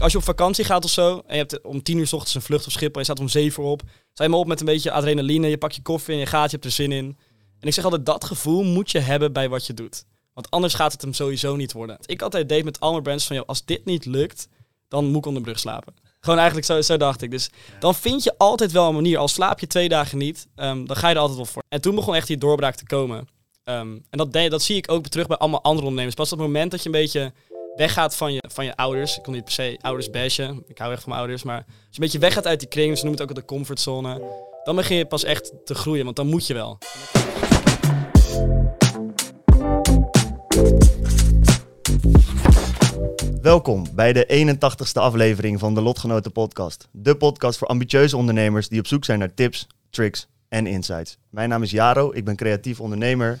als je op vakantie gaat of zo, en je hebt om tien uur s ochtends een vlucht op Schiphol, en je staat om zeven uur op, sta je maar op met een beetje adrenaline, je pakt je koffie en je gaat, je hebt er zin in. En ik zeg altijd, dat gevoel moet je hebben bij wat je doet. Want anders gaat het hem sowieso niet worden. Ik altijd deed met al brands van, als dit niet lukt, dan moet ik onder de brug slapen. Gewoon eigenlijk zo, dacht ik. Dus dan vind je altijd wel een manier. Al slaap je twee dagen niet, ehm, dan ga je er altijd wel voor. En toen begon echt die doorbraak te komen. Ehm, en dat, dat zie ik ook terug bij allemaal andere ondernemers. Pas op het moment dat je een beetje weggaat van je, van je ouders. Ik kon niet per se ouders bashen. Ik hou echt van mijn ouders. Maar als je een beetje weggaat uit die kring, ze noemen het ook de comfortzone. Dan begin je pas echt te groeien, want dan moet je wel. Welkom bij de 81ste aflevering van de Lotgenoten Podcast. De podcast voor ambitieuze ondernemers die op zoek zijn naar tips, tricks en insights. Mijn naam is Jaro, ik ben creatief ondernemer,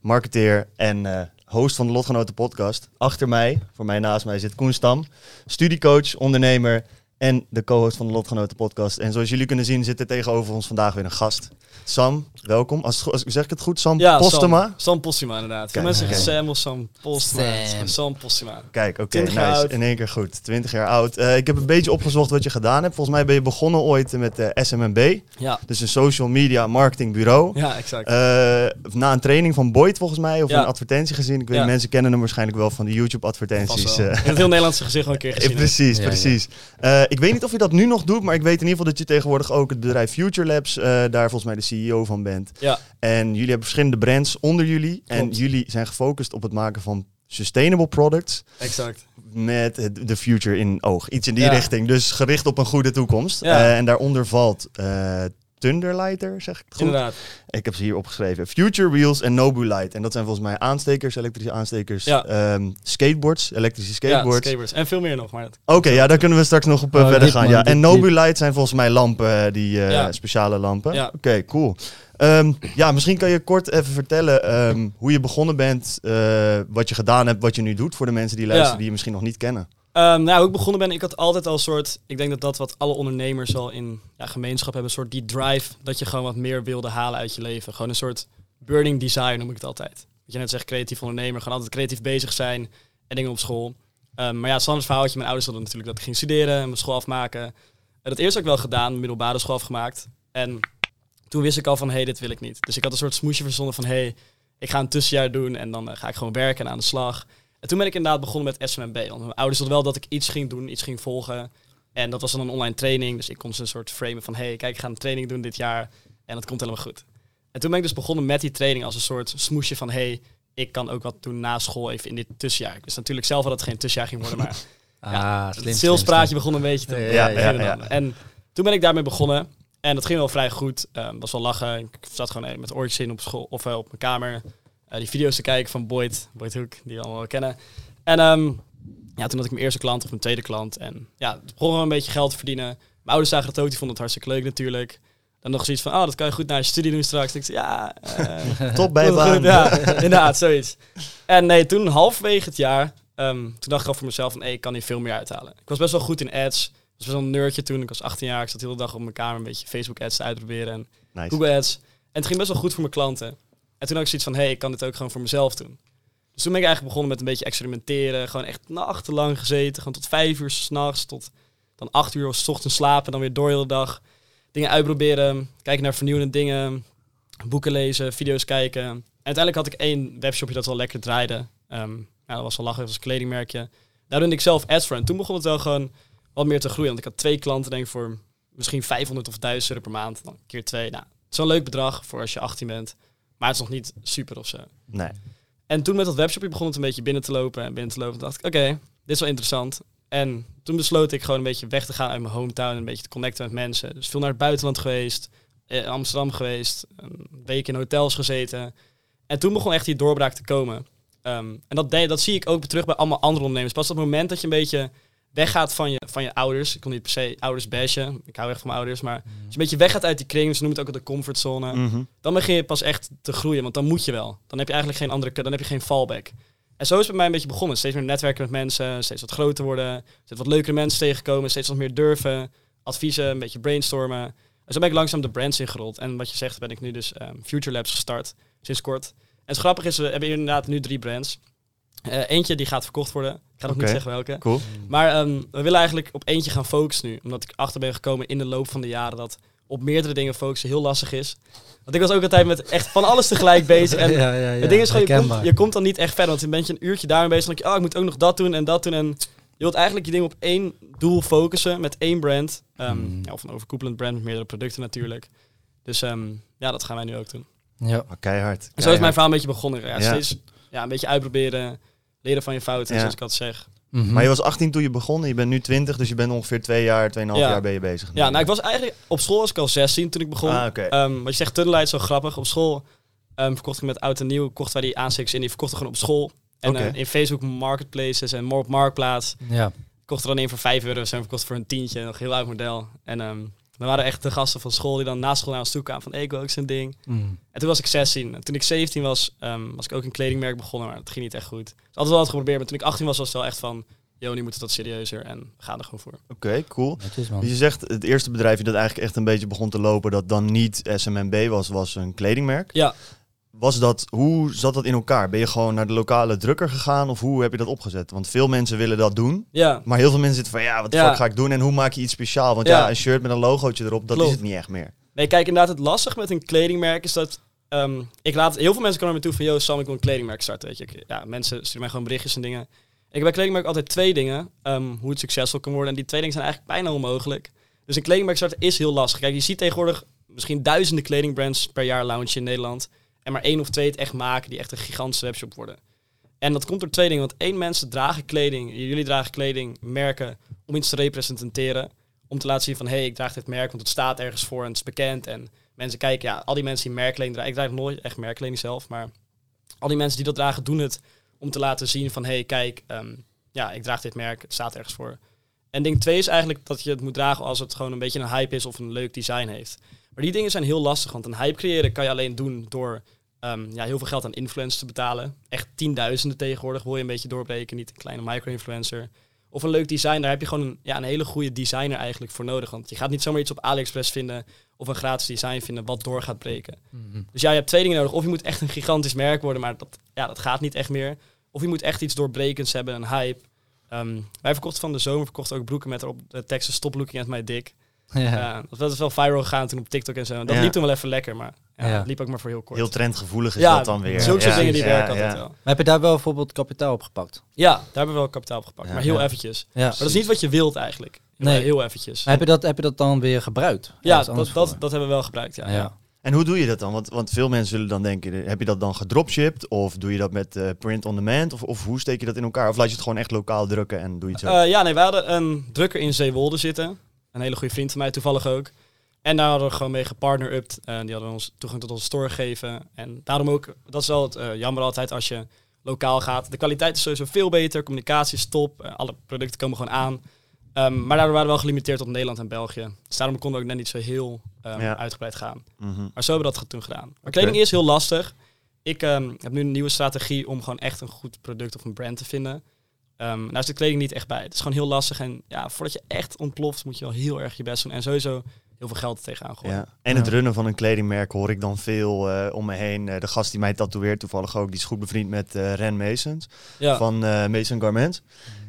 marketeer en eh, host van de Lotgenoten Podcast. Achter mij, voor mij naast mij, zit Koen Stam, studiecoach, ondernemer en de co-host van de Lotgenoten Podcast. En zoals jullie kunnen zien zit er tegenover ons vandaag weer een gast. Sam, welkom. Als, zeg ik het goed, Sam Postema? Sam, Sam Postuma inderdaad. Kijk, mensen zeggen Sam of Sam Postuma. Sam. Sam Postuma. Kijk, oké, 20 jaar nice. oud. In één keer goed. 20 jaar oud. Eh, ik heb een beetje opgezocht wat je gedaan hebt. Volgens mij ben je begonnen ooit met de SMMB. Ja, Dus een social media marketing bureau. ja exact. Eh, na een training van Boyd volgens mij, of Ja. een advertentie gezien. Ik weet, Ja. mensen kennen hem waarschijnlijk wel van de YouTube Vast advertenties. wel. eh. Ik heb het heel Nederlandse gezicht wel een keer Eh, gezien. precies, Ja, ja. precies. Eh, ik weet niet of je dat nu nog doet, maar ik weet in ieder geval dat je tegenwoordig ook het bedrijf Future Labs, eh, daar volgens mij de CEO van bent. Ja, En jullie hebben verschillende brands onder jullie. En jullie zijn gefocust op het maken van sustainable products exact. met de future in oog. Iets in die Ja. richting. Dus gericht op een goede toekomst. Ja. Eh, en daaronder valt eh Thunderlighter, zeg ik het goed? Inderdaad. Ik heb ze hier opgeschreven. Future Wheels en Nobulite. En dat zijn volgens mij aanstekers, elektrische aanstekers. Ja. ehm, skateboards, elektrische Ja, skateboards. skateboards. En veel meer nog. Maar Oké, ja, daar kunnen we straks nog op eh, Oh, verder gaan. man, ja. En. Nobulite zijn volgens mij lampen, eh, die eh, Ja. speciale lampen. Ja. Oké, cool. Ehm, ja, misschien kan je kort even vertellen ehm, hoe je begonnen bent, eh, wat je gedaan hebt, wat je nu doet voor de mensen die luisteren Ja. die je misschien nog niet kennen. Ehm, nou, hoe ik begonnen ben, ik had altijd al een soort... Ik denk dat dat wat alle ondernemers al in ja, gemeenschap hebben. Een soort die drive dat je gewoon wat meer wilde halen uit je leven. Gewoon een soort burning desire noem ik het altijd. Wat je net zegt, creatief ondernemer. Gewoon altijd creatief bezig zijn en dingen op school. Ehm, maar ja, Sanders verhaaltje. Mijn ouders wilden natuurlijk dat ik ging studeren en mijn school afmaken. En dat eerst ik wel gedaan, middelbare school afgemaakt. En toen wist ik al van, hé, hey, dit wil ik niet. Dus ik had een soort smoesje verzonnen van, hé, hey, ik ga een tussenjaar doen en dan eh, ga ik gewoon werken en aan de slag. En toen ben ik inderdaad begonnen met SMMB. Want mijn ouders wilden wel dat ik iets ging doen, iets ging volgen. En dat was dan een online training. Dus ik kon ze een soort framen van... hey, kijk, ik ga een training doen dit jaar. En dat komt helemaal goed. En toen ben ik dus begonnen met die training als een soort smoesje van... hey, ik kan ook wat doen na school even in dit tussenjaar. Dus natuurlijk zelf dat het geen tussenjaar ging worden, maar... Ah, het slim. salespraatje begon een beetje te... Ja, ja, ja. En toen ben ik daarmee begonnen. En dat ging wel vrij goed. Ehm was wel lachen. Ik zat gewoon eh, met oortjes in op school of eh, op mijn kamer. Eh, die video's te kijken van Boyd, Boyd Hoek, die we allemaal wel kennen. En ehm, ja, toen had ik mijn eerste klant of mijn tweede klant. En ja, begon een beetje geld te verdienen. Mijn ouders zagen het ook, die vonden het hartstikke leuk natuurlijk. Dan nog zoiets van, oh, dat kan je goed naar je studie doen straks. Ik zei, ja, eh, Top bij dat is baan. goed, Ja, inderdaad, zoiets. En nee, toen halverwege het jaar, ehm, toen dacht ik al voor mezelf van, hey, ik kan hier veel meer uithalen. Ik was best wel goed in ads. Ik was best wel een nerdje toen. Ik was 18 jaar. Ik zat de hele dag op mijn kamer een beetje Facebook ads te uitproberen en Nice. Google ads. En het ging best wel goed voor mijn klanten. En toen had ik zoiets van, hey, ik kan dit ook gewoon voor mezelf doen. Dus toen ben ik eigenlijk begonnen met een beetje experimenteren. Gewoon echt nachtenlang gezeten. Gewoon tot vijf uur s'nachts, tot dan acht uur s ochtends slapen. Dan weer door de hele dag. Dingen uitproberen. Kijken naar vernieuwende dingen. Boeken lezen, video's kijken. En uiteindelijk had ik één webshopje dat wel lekker draaide. Ehm dat was wel lachen, was een kledingmerkje. Daar deed ik zelf ads voor. En toen begon het wel gewoon wat meer te groeien. Want ik had twee klanten, denk ik, voor misschien 500 of 1000 euro per maand. Dan keer twee. Nou, een leuk bedrag voor als je 18 bent. Maar het is nog niet super of zo. Nee. En toen met dat webshopje begon het een beetje binnen te lopen en binnen te lopen. Dacht ik, oké, dit is wel interessant. En toen besloot ik gewoon een beetje weg te gaan uit mijn hometown. En een beetje te connecten met mensen. Dus veel naar het buitenland geweest. eh, In Amsterdam geweest. Een week in hotels gezeten. En toen begon echt die doorbraak te komen. Ehm, en dat, dat zie ik ook terug bij allemaal andere ondernemers. Pas op het moment dat je een beetje weggaat van je, van je ouders. Ik kon niet per se ouders bashen. Ik hou echt van mijn ouders. Maar als je een beetje weggaat uit die kring. Ze noemen het ook de comfortzone Mhm. dan begin je pas echt te groeien, want dan moet je wel. Dan heb je eigenlijk geen andere, dan heb je geen fallback. En zo is het bij mij een beetje begonnen. Steeds meer netwerken met mensen, steeds wat groter worden, steeds wat leukere mensen tegenkomen, steeds wat meer durven, adviezen, een beetje brainstormen. En zo ben ik langzaam de brands ingerold. En wat je zegt, ben ik nu dus ehm, Future Labs gestart, sinds kort. En het grappige is, we hebben inderdaad nu drie brands. Eh, eentje die gaat verkocht worden. Ik ga nog niet zeggen welke. Cool. Maar ehm, we willen eigenlijk op eentje gaan focussen nu. Omdat ik achter ben gekomen in de loop van de jaren dat op meerdere dingen focussen heel lastig is. Want ik was ook altijd met echt van alles tegelijk bezig. En ja, ja, ja, het ding is gewoon, je komt, herkenbaar. je komt dan niet echt verder. Want dan ben je een uurtje daarmee bezig. Dan denk je, oh, ik moet ook nog dat doen en dat doen. En je wilt eigenlijk je ding op één doel focussen met één brand. Ehm, Mm. ja, of een overkoepelend brand met meerdere producten natuurlijk. Dus ehm, ja, dat gaan wij nu ook doen. Ja. Oh, keihard. En zo is keihard. mijn verhaal een beetje begonnen. Ja, Ja. Steeds ja, een beetje uitproberen, leren van je fouten, Ja. zoals ik altijd zeg. Mhm. Maar je was 18 toen je begon en je bent nu 20, dus je bent ongeveer twee jaar, tweeënhalf Ja. jaar ben je bezig. Ja, nou, ik was eigenlijk op school was ik al 16 toen ik begon. Ah, oké. Ehm, wat je zegt, tunnellight is zo grappig. Op school ehm, verkocht ik met oud en nieuw, kochten wij die aanstekers in, die verkochten gewoon op school. En eh, in Facebook marketplaces en more op Marktplaats. Ja. kochten er dan een voor 5 euro, zijn verkocht voor een tientje, nog een heel oud model. En ehm dan waren echt de gasten van school die dan na school naar ons toe kwamen van, hey, ik wil ook zo'n ding. Mhm. En toen was ik 16. En toen ik 17 was, ehm, was ik ook een kledingmerk begonnen, maar dat ging niet echt goed. Dus altijd wel wat geprobeerd, maar toen ik 18 was, was het wel echt van, yo, nu moet het wat serieuzer en we gaan er gewoon voor. Oké, cool. Man. Dus je zegt, het eerste bedrijfje dat eigenlijk echt een beetje begon te lopen, dat dan niet SMMB was, was een kledingmerk. Ja, Was dat, hoe zat dat in elkaar? Ben je gewoon naar de lokale drukker gegaan of hoe heb je dat opgezet? Want veel mensen willen dat doen, ja, maar heel veel mensen zitten van ja, wat de Ja. fuck ga ik doen en hoe maak je iets speciaal? Want ja, Ja. een shirt met een logootje erop, dat Klopt. is het niet echt meer. Nee, kijk, inderdaad, het lastig met een kledingmerk is dat... ehm, ik laat, heel veel mensen komen naar me toe van, yo, Sam, ik wil een kledingmerk starten, weet je. Ja, mensen sturen mij gewoon berichtjes en dingen. Ik heb bij kledingmerk altijd twee dingen, ehm, hoe het succesvol kan worden. En die twee dingen zijn eigenlijk bijna onmogelijk. Dus een kledingmerk starten is heel lastig. Kijk, je ziet tegenwoordig misschien duizenden kledingbrands per jaar launchen in Nederland. En maar één of twee het echt maken die echt een gigantische webshop worden. En dat komt door twee dingen. Want één, mensen dragen kleding, jullie dragen kleding, merken, om iets te representeren. Om te laten zien van, hé, hey, ik draag dit merk, want het staat ergens voor en het is bekend. En mensen kijken, ja, al die mensen die merkkleding dragen, ik draag nooit echt merkkleding zelf, maar al die mensen die dat dragen doen het om te laten zien van, hé, hey, kijk, ehm, ja, ik draag dit merk, het staat ergens voor. En ding twee is eigenlijk dat je het moet dragen als het gewoon een beetje een hype is of een leuk design heeft. Maar die dingen zijn heel lastig, want een hype creëren kan je alleen doen door ehm, ja, heel veel geld aan influencers te betalen. Echt tienduizenden tegenwoordig wil je een beetje doorbreken, niet een kleine micro-influencer. Of een leuk design, daar heb je gewoon een, ja, een hele goede designer eigenlijk voor nodig. Want je gaat niet zomaar iets op AliExpress vinden of een gratis design vinden wat door gaat breken. Mhm. Dus ja, je hebt twee dingen nodig. Of je moet echt een gigantisch merk worden, maar dat, ja, dat gaat niet echt meer. Of je moet echt iets doorbrekends hebben, een hype. Ehm, wij verkochten van de zomer verkochten ook broeken met erop de teksten Stop looking at my dick. Ja. Ja, dat is wel viral gegaan toen op TikTok en zo. Dat Ja. liep toen wel even lekker, maar ja, liep ook maar voor heel kort. Heel trendgevoelig is ja, dat dan weer. zulke soort dingen die ja, werken ja. altijd wel. Maar heb je daar wel bijvoorbeeld kapitaal op gepakt? Ja, daar hebben we wel kapitaal op gepakt, Ja. maar heel Ja. eventjes. Ja. Maar dat is niet wat je wilt eigenlijk. Nee. Heel eventjes. Maar heb je dat, heb je dat dan weer gebruikt? ja, dat, dat, voor? dat hebben we wel gebruikt. Ja, ja. ja. En hoe doe je dat dan? Want, want veel mensen zullen dan denken, heb je dat dan gedropshipped? Of doe je dat met eh, print on demand? Of, of hoe steek je dat in elkaar? Of laat je het gewoon echt lokaal drukken en doe je het zo? Eh, ja, nee, wij hadden een drukker in Zeewolde zitten. Een hele goede vriend van mij toevallig ook. En daar hadden we gewoon mee gepartner-upt. En die hadden ons toegang tot onze store gegeven. En daarom ook, dat is wel het eh, jammer altijd als je lokaal gaat. De kwaliteit is sowieso veel beter, communicatie is top, eh, alle producten komen gewoon aan. Ehm, maar daardoor waren we wel gelimiteerd tot Nederland en België. Dus daarom konden we ook net niet zo heel ehm, Ja. uitgebreid gaan. Mhm. Maar zo hebben we dat toen gedaan. Maar kleding is heel lastig. Ik ehm, heb nu een nieuwe strategie om gewoon echt een goed product of een brand te vinden. Ehm nou is de kleding niet echt bij. Het is gewoon heel lastig. En ja, voordat je echt ontploft, moet je wel heel erg je best doen. En sowieso heel veel geld er tegenaan gooien. Ja. En Ja. het runnen van een kledingmerk hoor ik dan veel eh, om me heen. Eh, de gast die mij tatoeëert toevallig ook, die is goed bevriend met eh, Ren Masons Ja, van eh Mason Garments.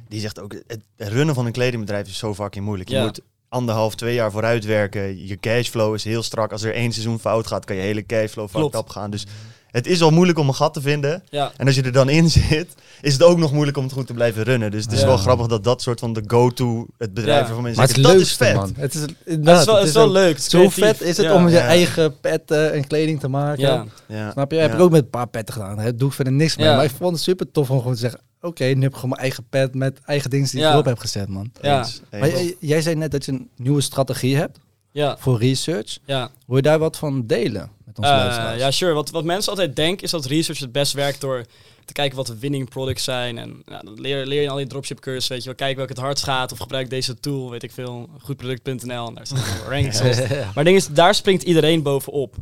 Die zegt ook, het runnen van een kledingbedrijf is zo fucking moeilijk. Je Ja. moet anderhalf, twee jaar vooruit werken. Je cashflow is heel strak. Als er één seizoen fout gaat, kan je hele cashflow fucked Klopt. up gaan. Dus het is al moeilijk om een gat te vinden. ja. En als je er dan in zit, is het ook nog moeilijk om het goed te blijven runnen. Dus het is Ja. wel grappig dat dat soort van de go-to, het bedrijf Ja. waarvan mensen Maar het dat is vet. man. Het is, het is wel, het is wel leuk. Zo creatief. vet is het Ja. om je Ja. eigen pet eh, en kleding te maken. Ja, Ja. Snap je? Heb Ja. ik ook met een paar petten gedaan. Daar doe ik verder niks mee. Ja. Maar ik vond het super tof om gewoon te zeggen... Oké, nu heb ik gewoon mijn eigen pet met eigen dingen die ik erop heb gezet, man. Ja. Eens, Maar jij, jij zei net dat je een nieuwe strategie hebt ja, voor research. ja. Wil je daar wat van delen met onze Eh, luisteraars? ja, sure. Wat, wat mensen altijd denken is dat research het best werkt door te kijken wat de winning products zijn. En dan leer, leer je al die dropship cursussen, weet je wel. Kijk welke het hardst gaat of gebruik deze tool, weet ik veel. Goedproduct.nl en daar staan allemaal rankings op. Ja. Maar het ding is, daar springt iedereen bovenop.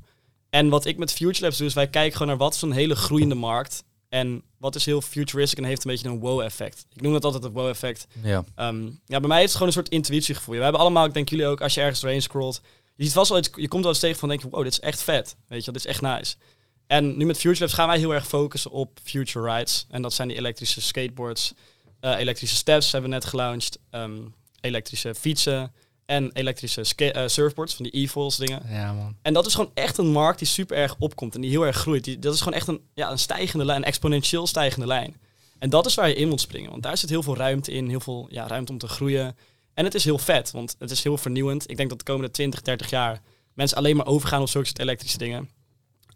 En wat ik met Future Labs doe, is wij kijken gewoon naar wat is een hele groeiende markt. En wat is heel futuristic en heeft een beetje een wow-effect. Ik noem dat altijd het wow-effect. ja. Ehm, ja, bij mij is het gewoon een soort intuïtiegevoel. We hebben allemaal, ik denk jullie ook, als je ergens doorheen scrolt, je ziet vast wel iets, je komt wel eens tegen van denk je, wow, dit is echt vet. Weet je, dit is echt nice. En nu met Future Labs gaan wij heel erg focussen op future rides. En dat zijn die elektrische skateboards. Eh, elektrische steps hebben we net gelaunched. Ehm, elektrische fietsen en elektrische eh, surfboards, van die e-falls dingen. Ja, man. En dat is gewoon echt een markt die super erg opkomt en die heel erg groeit. Die, dat is gewoon echt een, ja, een stijgende lijn, een exponentieel stijgende lijn. En dat is waar je in moet springen, want daar zit heel veel ruimte in, heel veel ja, ruimte om te groeien. En het is heel vet, want het is heel vernieuwend. Ik denk dat de komende 20, 30 jaar mensen alleen maar overgaan op zulke soort elektrische dingen.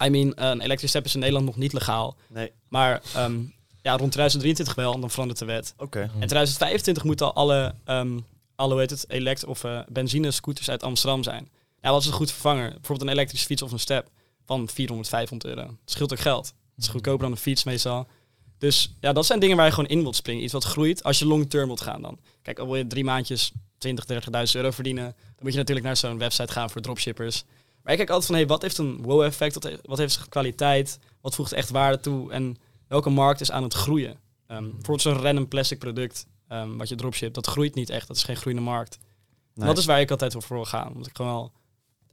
I mean, een elektrische step is in Nederland nog niet legaal. Nee. Maar ehm, ja, rond 2023 wel, en dan verandert de wet. Oké. En 2025 moeten al alle, ehm alle hoe heet het, elekt- of eh benzine scooters uit Amsterdam zijn. Ja, wat is een goed vervanger? Bijvoorbeeld een elektrische fiets of een step van 400, 500 euro. Het scheelt ook geld. Het is goedkoper dan een fiets meestal. Dus ja, dat zijn dingen waar je gewoon in wilt springen. Iets wat groeit als je long term wilt gaan dan. Kijk, al wil je drie maandjes 20, 30.000 euro verdienen, dan moet je natuurlijk naar zo'n website gaan voor dropshippers. Maar ik kijk altijd van, hey, wat heeft een wow-effect? Wat, heeft- wat heeft kwaliteit? Wat voegt echt waarde toe? En welke markt is aan het groeien? Ehm, bijvoorbeeld zo'n random plastic product ehm, wat je dropship, dat groeit niet echt. Dat is geen groeiende markt. Nee. Dat is waar ik altijd voor wil gaan. Omdat ik gewoon wel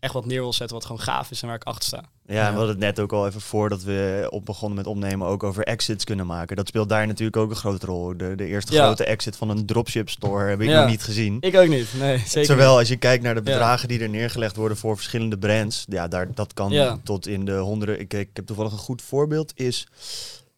echt wat neer wil zetten wat gewoon gaaf is en waar ik achter sta. Ja, en we hadden het net ook al even voordat we op begonnen met opnemen ook over exits kunnen maken. Dat speelt daar natuurlijk ook een grote rol. De, de eerste Ja. grote exit van een dropship store heb ik Ja. nog niet gezien. Ik ook niet, nee, zeker Terwijl als je kijkt naar de Ja. bedragen die er neergelegd worden voor verschillende brands, ja, daar, dat kan Ja. tot in de honderden. Ik, ik heb toevallig een goed voorbeeld is,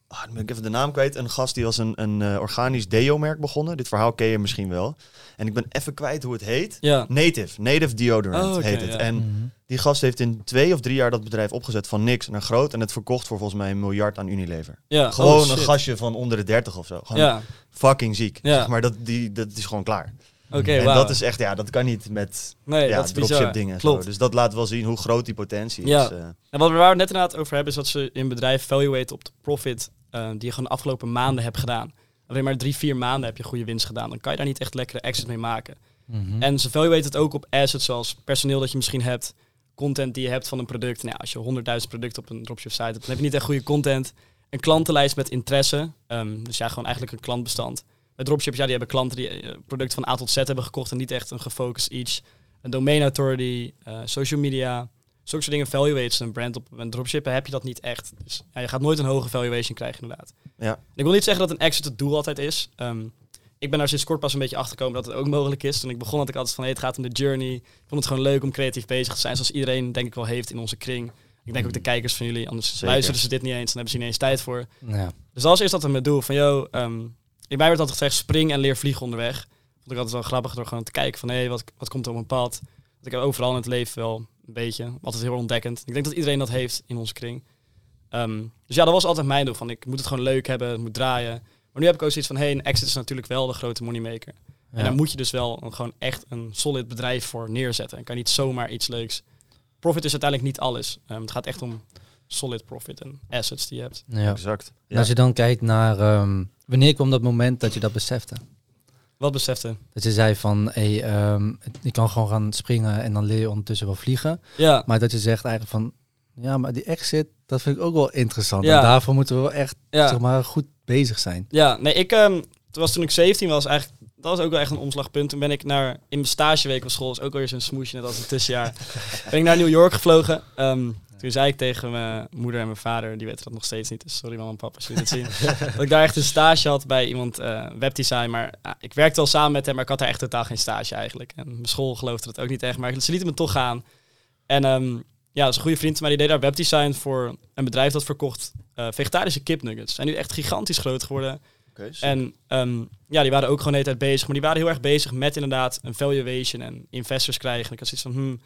ah, dan ben ik even de naam kwijt, een gast die was een, een eh, organisch deo-merk begonnen. Dit verhaal ken je misschien wel. En ik ben even kwijt hoe het heet. Ja. Native, Native Deodorant Oh, heet het. ja. En Mhm. die gast heeft in twee of drie jaar dat bedrijf opgezet van niks naar groot. En het verkocht voor volgens mij een miljard aan Unilever. ja. Gewoon oh, een gastje van onder de 30 of zo. Gewoon Ja, fucking ziek. Ja. Zeg maar dat, die, dat is gewoon klaar. oké, en dat is echt, ja, dat kan niet met nee, ja, dat is dropship bizar. dingen. en Klopt. Zo. Dus dat laat wel zien hoe groot die potentie Ja. is. eh. En wat we waar net inderdaad over hebben, is dat ze in bedrijf valuate op de profit eh, die je gewoon de afgelopen maanden hebt gedaan. Alleen maar drie, vier maanden heb je goede winst gedaan. Dan kan je daar niet echt lekkere exit mee maken. Mhm. En ze valuate het ook op assets zoals personeel dat je misschien hebt, content die je hebt van een product. Nou, als je 100.000 producten op een dropship site hebt, dan heb je niet echt goede content. Een klantenlijst met interesse. Ehm, dus ja, gewoon eigenlijk een klantbestand. Bij dropships, ja, die hebben klanten die eh, producten van A tot Z hebben gekocht en niet echt een gefocust iets. Een domain authority, eh, social media. Zulke soort dingen valuates een brand op een dropship heb je dat niet echt. Dus ja, je gaat nooit een hoge valuation krijgen inderdaad. Ja. En ik wil niet zeggen dat een exit het doel altijd is. Ehm, ik ben daar sinds kort pas een beetje achter gekomen dat het ook mogelijk is. Toen ik begon had ik altijd van hey, het gaat om de journey. Ik vond het gewoon leuk om creatief bezig te zijn, zoals iedereen denk ik wel heeft in onze kring. Ik denk ook de kijkers van jullie, anders Zeker. luisteren ze dit niet eens, dan hebben ze niet eens tijd voor. Ja. Dus dat was eerst altijd mijn doel van, yo, ehm ik mij werd altijd gezegd, spring en leer vliegen onderweg. Vond ik altijd wel grappig door gewoon te kijken van, hé, hey, wat, wat komt er op mijn pad? Want ik heb overal in het leven wel een beetje, altijd heel ontdekkend. Ik denk dat iedereen dat heeft in onze kring. Ehm, dus ja, dat was altijd mijn doel, van ik moet het gewoon leuk hebben, het moet draaien. Maar nu heb ik ook zoiets van, hé, hey, een exit is natuurlijk wel de grote moneymaker. En Ja. daar moet je dus wel een- gewoon echt een solid bedrijf voor neerzetten. En kan niet zomaar iets leuks. Profit is uiteindelijk niet alles. Ehm, het gaat echt om solid profit en assets die je hebt. Ja. Exact. En. Als je dan kijkt naar ehm, wanneer kwam dat moment dat je dat besefte? Wat besefte? Dat je zei van, hey, ehm, je kan gewoon gaan springen en dan leer je ondertussen wel vliegen. Ja, Maar dat je zegt eigenlijk van, ja, maar die exit, dat vind ik ook wel interessant. Ja. En daarvoor moeten we wel echt, ja. zeg maar, goed bezig zijn. Ja, nee, ik ehm, toen was toen ik 17 was, eigenlijk, dat was ook wel echt een omslagpunt. Toen ben ik naar, in mijn stageweek op school, is ook weer zo'n smoesje, net als een tussenjaar, ben ik naar New York gevlogen. Ehm, toen zei ik tegen mijn moeder en mijn vader, die weten dat nog steeds niet, dus sorry mama en papa als jullie dit zien, dat ik daar echt een stage had bij iemand eh, webdesign, maar ah, ik werkte wel samen met hem, maar ik had daar echt totaal geen stage eigenlijk. En mijn school geloofde dat ook niet echt, maar ze lieten me toch gaan. En ehm, ja, dat is een goede vriend van mij, die deed daar webdesign voor een bedrijf dat verkocht eh, vegetarische kipnuggets. Zijn nu echt gigantisch groot geworden. En ehm, ja, die waren ook gewoon de hele tijd bezig. Maar die waren heel erg bezig met inderdaad een valuation en investors krijgen. En ik had zoiets van, hmm,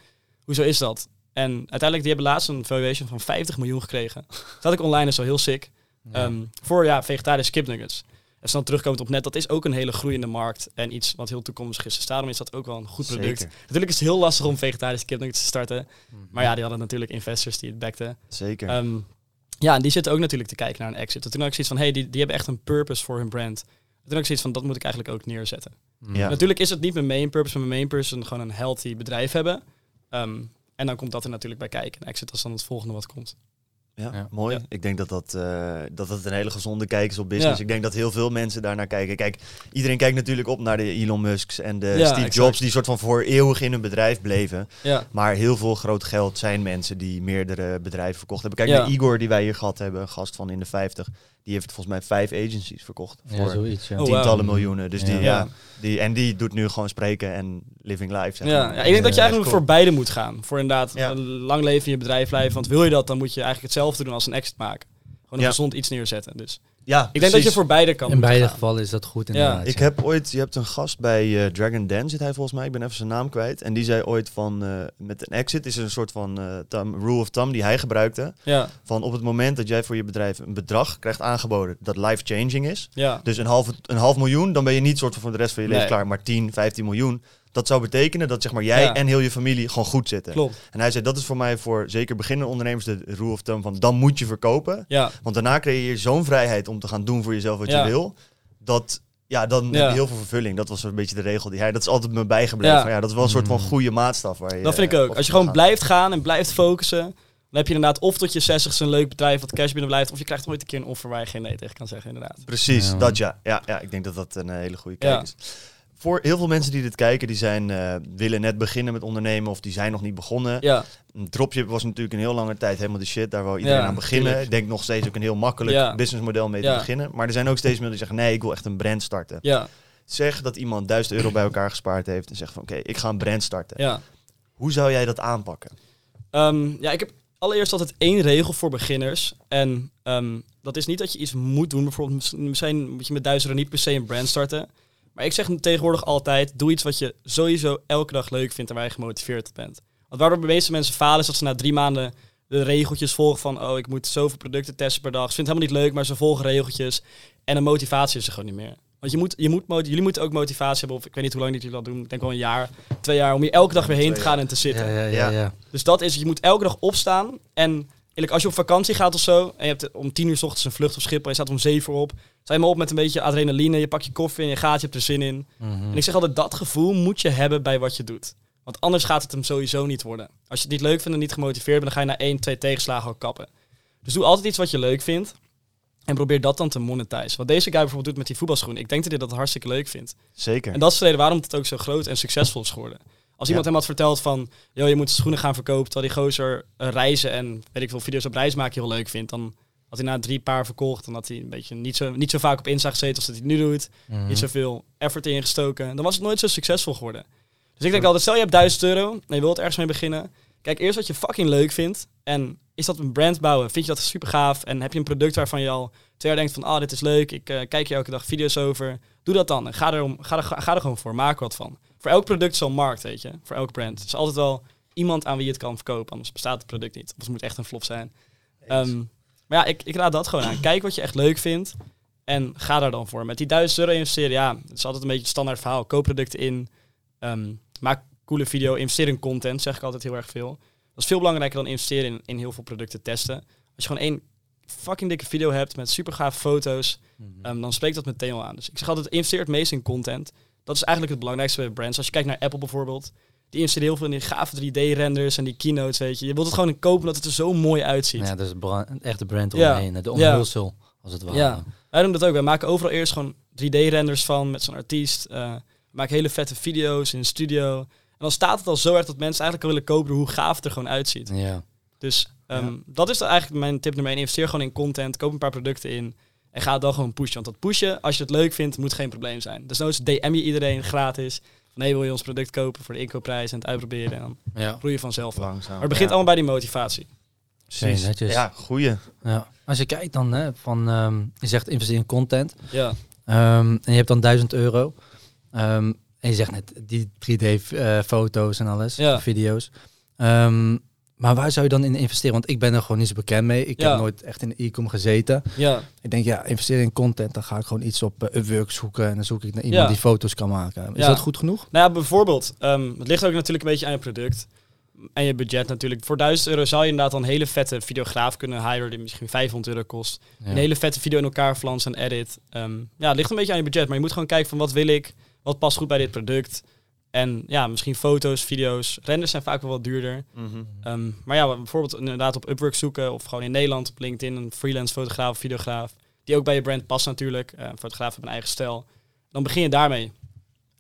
hoezo is dat? En uiteindelijk, die hebben laatst een valuation van 50 miljoen gekregen. Dat had ik online, is wel heel sick. Ehm, voor ja, vegetarische kipnuggets. En snel terugkomend op net, dat is ook een hele groeiende markt. En iets wat heel toekomstig is. Dus daarom is dat ook wel een goed product. Zeker. Natuurlijk is het heel lastig om vegetarische kipnuggets te starten. Maar ja, die hadden natuurlijk investors die het backten. Zeker. Ehm, ja, en die zitten ook natuurlijk te kijken naar een exit. En toen had ik zoiets van, hey, die, die hebben echt een purpose voor hun brand. En toen had ik zoiets van, dat moet ik eigenlijk ook neerzetten. Ja. Natuurlijk is het niet mijn main purpose, maar mijn main purpose is gewoon een healthy bedrijf hebben. Ehm, en dan komt dat er natuurlijk bij kijken. En exit is dan het volgende wat komt. Ja, Ja. mooi. Ja. Ik denk dat dat, eh, dat dat een hele gezonde kijk is op business. Ja. Ik denk dat heel veel mensen daarnaar kijken. Kijk, iedereen kijkt natuurlijk op naar de Elon Musks en de Ja, Steve exact. Jobs, die soort van voor eeuwig in hun bedrijf bleven. Ja, Maar heel veel groot geld zijn mensen die meerdere bedrijven verkocht hebben. Kijk Ja. naar Igor, die wij hier gehad hebben, een gast van in de 50. Die heeft volgens mij vijf agencies verkocht. Ja, Voor zoiets. Ja. Oh, tientallen wow. miljoenen. Dus Ja. die, ja. Die, en die doet nu gewoon spreken en living life. Zeg Ja, maar. ja, ik denk dat je eigenlijk voor beide moet gaan. Voor inderdaad lang leven in je bedrijf blijven. Want wil je dat, dan moet je eigenlijk hetzelfde doen als een exit maken. Gewoon een Ja. gezond iets neerzetten. Dus Ja, ik denk dat je voor beide kan In beide gaan. gevallen is dat goed Ja. inderdaad. Ik ja. heb ooit, je hebt een gast bij eh, Dragon Den, zit hij volgens mij, ik ben even zijn naam kwijt. En die zei ooit van, eh, met een exit is er een soort van eh, thumb- rule of thumb die hij gebruikte. Ja, Van op het moment dat jij voor je bedrijf een bedrag krijgt aangeboden dat life-changing is. ja. Dus een half, een half miljoen, dan ben je niet soort van voor de rest van je leven Nee. klaar. Maar 10, 15 miljoen. Dat zou betekenen dat zeg maar, jij Ja. en heel je familie gewoon goed zitten. Klopt. En hij zei, dat is voor mij voor zeker beginnende ondernemers de rule of thumb van dan moet je verkopen. Ja, Want daarna creëer je zo'n vrijheid om te gaan doen voor jezelf wat Ja. je wil. Dat, ja, dan heb je heel veel vervulling. Dat was een beetje de regel die hij, dat is altijd me bijgebleven. Ja. Van, Ja, dat is wel een soort van Mm. goede maatstaf. Waar je, dat vind ik eh, ook. Als je gewoon gaan. blijft gaan en blijft focussen... dan heb je inderdaad of tot je 60 een leuk bedrijf wat cash binnen blijft... of je krijgt ooit een keer een offer waar je geen nee tegen kan zeggen, inderdaad. Precies, Ja. dat ja. ja. Ja, ik denk dat dat een eh, hele goede kijk Ja. is. Voor heel veel mensen die dit kijken, die zijn, eh, willen net beginnen met ondernemen of die zijn nog niet begonnen. Ja, Dropship was natuurlijk een heel lange tijd helemaal de shit. Daar wil iedereen Ja, aan beginnen. Ik denk nog steeds ook een heel makkelijk Ja. businessmodel mee te beginnen. Maar er zijn ook steeds meer die zeggen, nee, ik wil echt een brand starten. ja, Zeg dat iemand 1000 euro bij elkaar gespaard heeft en zegt van, oké, ik ga een brand starten. ja. Hoe zou jij dat aanpakken? Ehm, ja, ik heb allereerst altijd één regel voor beginners. En ehm, dat is niet dat je iets moet doen. Bijvoorbeeld, mis- misschien moet je met duizend euro niet per se een brand starten. Maar ik zeg tegenwoordig altijd, doe iets wat je sowieso elke dag leuk vindt en waar je gemotiveerd op bent. Want waardoor de meeste mensen falen is dat ze na drie maanden de regeltjes volgen van, oh, ik moet zoveel producten testen per dag. Ze vinden het helemaal niet leuk, maar ze volgen regeltjes. En de motivatie is er gewoon niet meer. Want je moet, je moet, jullie moeten ook motivatie hebben, of ik weet niet hoe lang jullie dat doen. Ik denk wel een jaar, twee jaar, om hier elke dag weer heen te gaan en te zitten. Ja, Ja. ja. ja. Dus dat is, je moet elke dag opstaan. En eerlijk, als je op vakantie gaat of zo, en je hebt om tien uur 's ochtends een vlucht op Schiphol, en je staat om zeven uur op, sta je maar op met een beetje adrenaline, je pakt je koffie en je gaat, je hebt er zin in. Mhm. En ik zeg altijd, dat gevoel moet je hebben bij wat je doet. Want anders gaat het hem sowieso niet worden. Als je het niet leuk vindt en niet gemotiveerd bent, dan ga je na één, twee tegenslagen al kappen. Dus doe altijd iets wat je leuk vindt. En probeer dat dan te monetizen. Wat deze guy bijvoorbeeld doet met die voetbalschoen. Ik denk dat hij dat hartstikke leuk vindt. Zeker. En dat is de reden waarom het ook zo groot en succesvol is geworden. Als iemand hem had verteld van, joh, je moet schoenen gaan verkopen, terwijl die gozer eh, reizen en weet ik veel video's op reis maken heel leuk vindt, dan had hij na drie paar verkocht, dan had hij een beetje niet zo, niet zo vaak op Insta gezeten als dat hij nu doet, Mhm. niet zoveel effort ingestoken, dan was het nooit zo succesvol geworden. Dus ik denk altijd, stel je hebt 1000 euro en je wilt ergens mee beginnen, kijk eerst wat je fucking leuk vindt en is dat een brand bouwen? Vind je dat super gaaf en heb je een product waarvan je al twee jaar denkt van, ah, dit is leuk, ik eh, kijk hier elke dag video's over, doe dat dan en ga, erom, ga, er, ga er gewoon voor, maak wat van. Voor elk product is een markt, weet je. Voor elk brand. Er is altijd wel iemand aan wie je het kan verkopen. Anders bestaat het product niet. Of het moet echt een flop zijn. Ehm, maar ja, ik, ik raad dat gewoon aan. Kijk wat je echt leuk vindt. En ga daar dan voor. Met die 1000 euro investeren, ja, het is altijd een beetje het standaard verhaal. Koop producten in. ehm, maak coole video. Investeer in content, zeg ik altijd heel erg veel. Dat is veel belangrijker dan investeren in, in heel veel producten testen. Als je gewoon één fucking dikke video hebt met super gave foto's, Mhm. Ehm, dan spreekt dat meteen al aan. Dus ik zeg altijd, investeer het meest in content. Dat is eigenlijk het belangrijkste bij brands. Als je kijkt naar Apple bijvoorbeeld, die investeren heel veel in die gave 3D-renders en die keynotes, weet je. Je wilt het gewoon kopen omdat het er zo mooi uitziet. Ja, dat is een echte brand Ja. omheen. De Ja. omhulsel, als het ware. Ja. Wij doen dat ook. Wij maken overal eerst gewoon 3D-renders van met zo'n artiest. Eh, we maken hele vette video's in een studio. En dan staat het al zo erg dat mensen eigenlijk al willen kopen hoe gaaf het er gewoon uitziet. Ja. Dus ehm, Ja. dat is eigenlijk mijn tip nummer 1. Investeer gewoon in content, koop een paar producten in en ga het dan gewoon pushen. Want dat pushen, als je het leuk vindt, moet geen probleem zijn. Dus nooit DM je iedereen gratis. Van hey, wil je ons product kopen voor de inkoopprijs en het uitproberen. En dan Ja. groei je vanzelf. Maar Langzaam. het begint ja. allemaal bij die motivatie. Precies. netjes. Ja, goeie. ja. Als je kijkt dan, hè, van, ehm, je zegt investeer in content. Ja, Ehm, en je hebt dan 1000 euro. Ehm, en je zegt net die 3D-foto's en alles, Ja. video's. Maar waar zou je dan in investeren? Want ik ben er gewoon niet zo bekend mee. Ik Ja. heb nooit echt in de e-com gezeten. ja, Ik denk, ja, investeren in content. Dan ga ik gewoon iets op uh, Upwork zoeken. En dan zoek ik naar iemand Ja. die foto's kan maken. Is dat goed genoeg? Nou ja, bijvoorbeeld, ehm, het ligt ook natuurlijk een beetje aan je product. En je budget natuurlijk. Voor 1000 euro zou je inderdaad een hele vette videograaf kunnen hiren die misschien 500 euro kost. Een hele vette video in elkaar flansen en edit. Ehm, ja, het ligt een beetje aan je budget, maar je moet gewoon kijken van wat wil ik, wat past goed bij dit product. En ja, misschien foto's, video's. Renders zijn vaak wel wat duurder. Mhm. Ehm, maar ja, bijvoorbeeld inderdaad op Upwork zoeken of gewoon in Nederland op LinkedIn een freelance fotograaf of videograaf. Die ook bij je brand past natuurlijk. Uh, fotograaf heeft een eigen stijl. Dan begin je daarmee.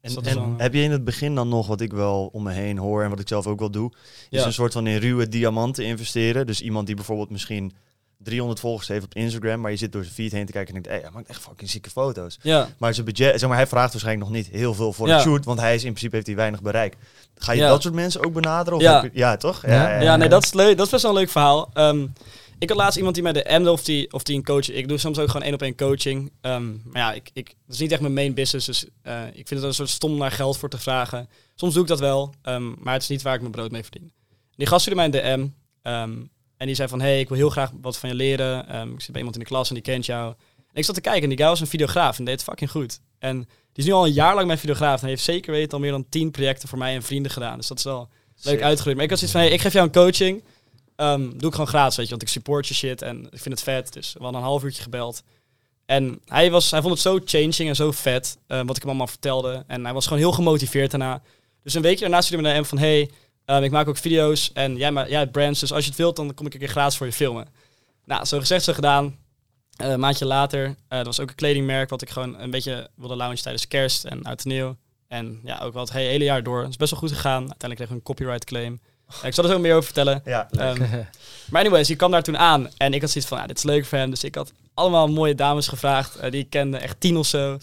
En, Dus en dan- heb je in het begin dan nog, wat ik wel om me heen hoor en wat ik zelf ook wel doe, is Ja. een soort van in ruwe diamanten investeren. Dus iemand die bijvoorbeeld misschien 300 volgers heeft op Instagram, maar je zit door zijn feed heen te kijken en denkt, hé, hij maakt echt fucking zieke foto's. Ja, Maar zijn budget, zeg maar, hij vraagt waarschijnlijk nog niet heel veel voor Ja. de shoot, want hij is in principe heeft hij weinig bereik. Ga je Ja. dat soort mensen ook benaderen? Of Ja. je- ja toch? Ja. ja, nee, dat is leuk. Dat is best wel een leuk verhaal. Ehm, ik had laatst iemand die mij DM'de of die, of die een coach... Ik doe soms ook gewoon één op één coaching. Ehm, maar ja, ik, ik, dat is niet echt mijn main business. Dus eh, ik vind het een soort stom om daar geld voor te vragen. Soms doe ik dat wel, ehm, maar het is niet waar ik mijn brood mee verdien. Die gast stuurde mij een DM. ehm, en die zei van, hey, ik wil heel graag wat van je leren. Ehm, ik zit bij iemand in de klas en die kent jou. En ik zat te kijken en die guy was een videograaf en deed het fucking goed. En die is nu al een jaar lang mijn videograaf. En hij heeft zeker weten al meer dan tien projecten voor mij en vrienden gedaan. Dus dat is wel leuk uitgegroeid. Maar ik had zoiets van, hey, ik geef jou een coaching. Ehm, doe ik gewoon gratis, weet je. Want ik support je shit en ik vind het vet. Dus we hadden een half uurtje gebeld. En hij, was, hij vond het zo changing en zo vet, eh, wat ik hem allemaal vertelde. En hij was gewoon heel gemotiveerd daarna. Dus een weekje daarna stuurde hij me naar hem van... Hey, ehm, ik maak ook video's en jij, ma- jij hebt brands. Dus als je het wilt, dan kom ik een keer gratis voor je filmen. Nou, zo gezegd, zo gedaan. Eh, een maandje later, eh er was ook een kledingmerk... wat ik gewoon een beetje wilde launchen tijdens kerst en oud en nieuw. En ja, ook wel het hele, jaar door. Het is best wel goed gegaan. Uiteindelijk kreeg ik een copyright claim. Ik zal er zo meer over vertellen. Ja, Ehm, maar anyways, die kwam daar toen aan. En ik had zoiets van, ja, dit is leuk voor hem. Dus ik had allemaal mooie dames gevraagd. eh, die ik kende, echt tien of zo.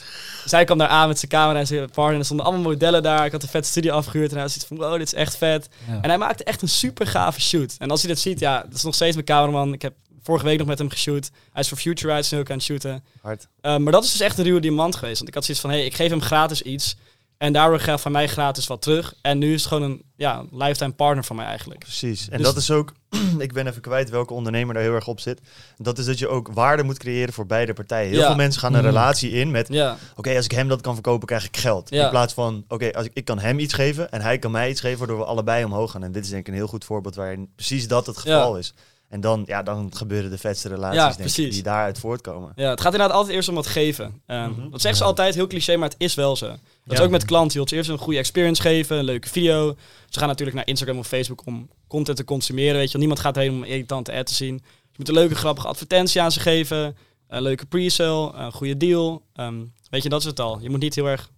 Zij kwam daar aan met zijn camera en zijn partner. En er stonden allemaal modellen daar. Ik had een vet studio afgehuurd. En hij zoiets van, wow, dit is echt vet. Ja. En hij maakte echt een super gave shoot. En als je dit ziet, ja, dat is nog steeds mijn cameraman. Ik heb vorige week nog met hem geshoot. Hij is voor Futurites nu ook aan het shooten. hard. Uh, maar dat is dus echt een ruwe diamant geweest. Want ik had zoiets van, hey, ik geef hem gratis iets. En daardoor gaat van mij gratis wat terug. En nu is het gewoon een ja, lifetime partner van mij eigenlijk. Precies. En Dus- dat is ook, ik ben even kwijt welke ondernemer daar heel erg op zit. Dat is dat je ook waarde moet creëren voor beide partijen. Heel Ja. veel mensen gaan een Mhm. relatie in met, Ja, oké, als ik hem dat kan verkopen, krijg ik geld. Ja. In plaats van, oké, als ik, ik kan hem iets geven en hij kan mij iets geven, waardoor we allebei omhoog gaan. En dit is denk ik een heel goed voorbeeld waarin precies dat het geval is. En dan, ja, dan gebeuren de vetste relaties Ja, denk ik, die daaruit voortkomen. ja, het gaat inderdaad altijd eerst om wat geven. Um, Mhm. Dat zeggen ze altijd, heel cliché, maar het is wel zo. Dat is ook met klanten. Je wilt ze eerst een goede experience geven, een leuke video. Ze gaan natuurlijk naar Instagram of Facebook om content te consumeren. Weet je, niemand gaat erheen om een irritante ad te zien. Dus je moet een leuke, grappige advertentie aan ze geven. Een leuke pre-sale, een goede deal. Ehm, weet je, dat is het al. Je moet niet heel erg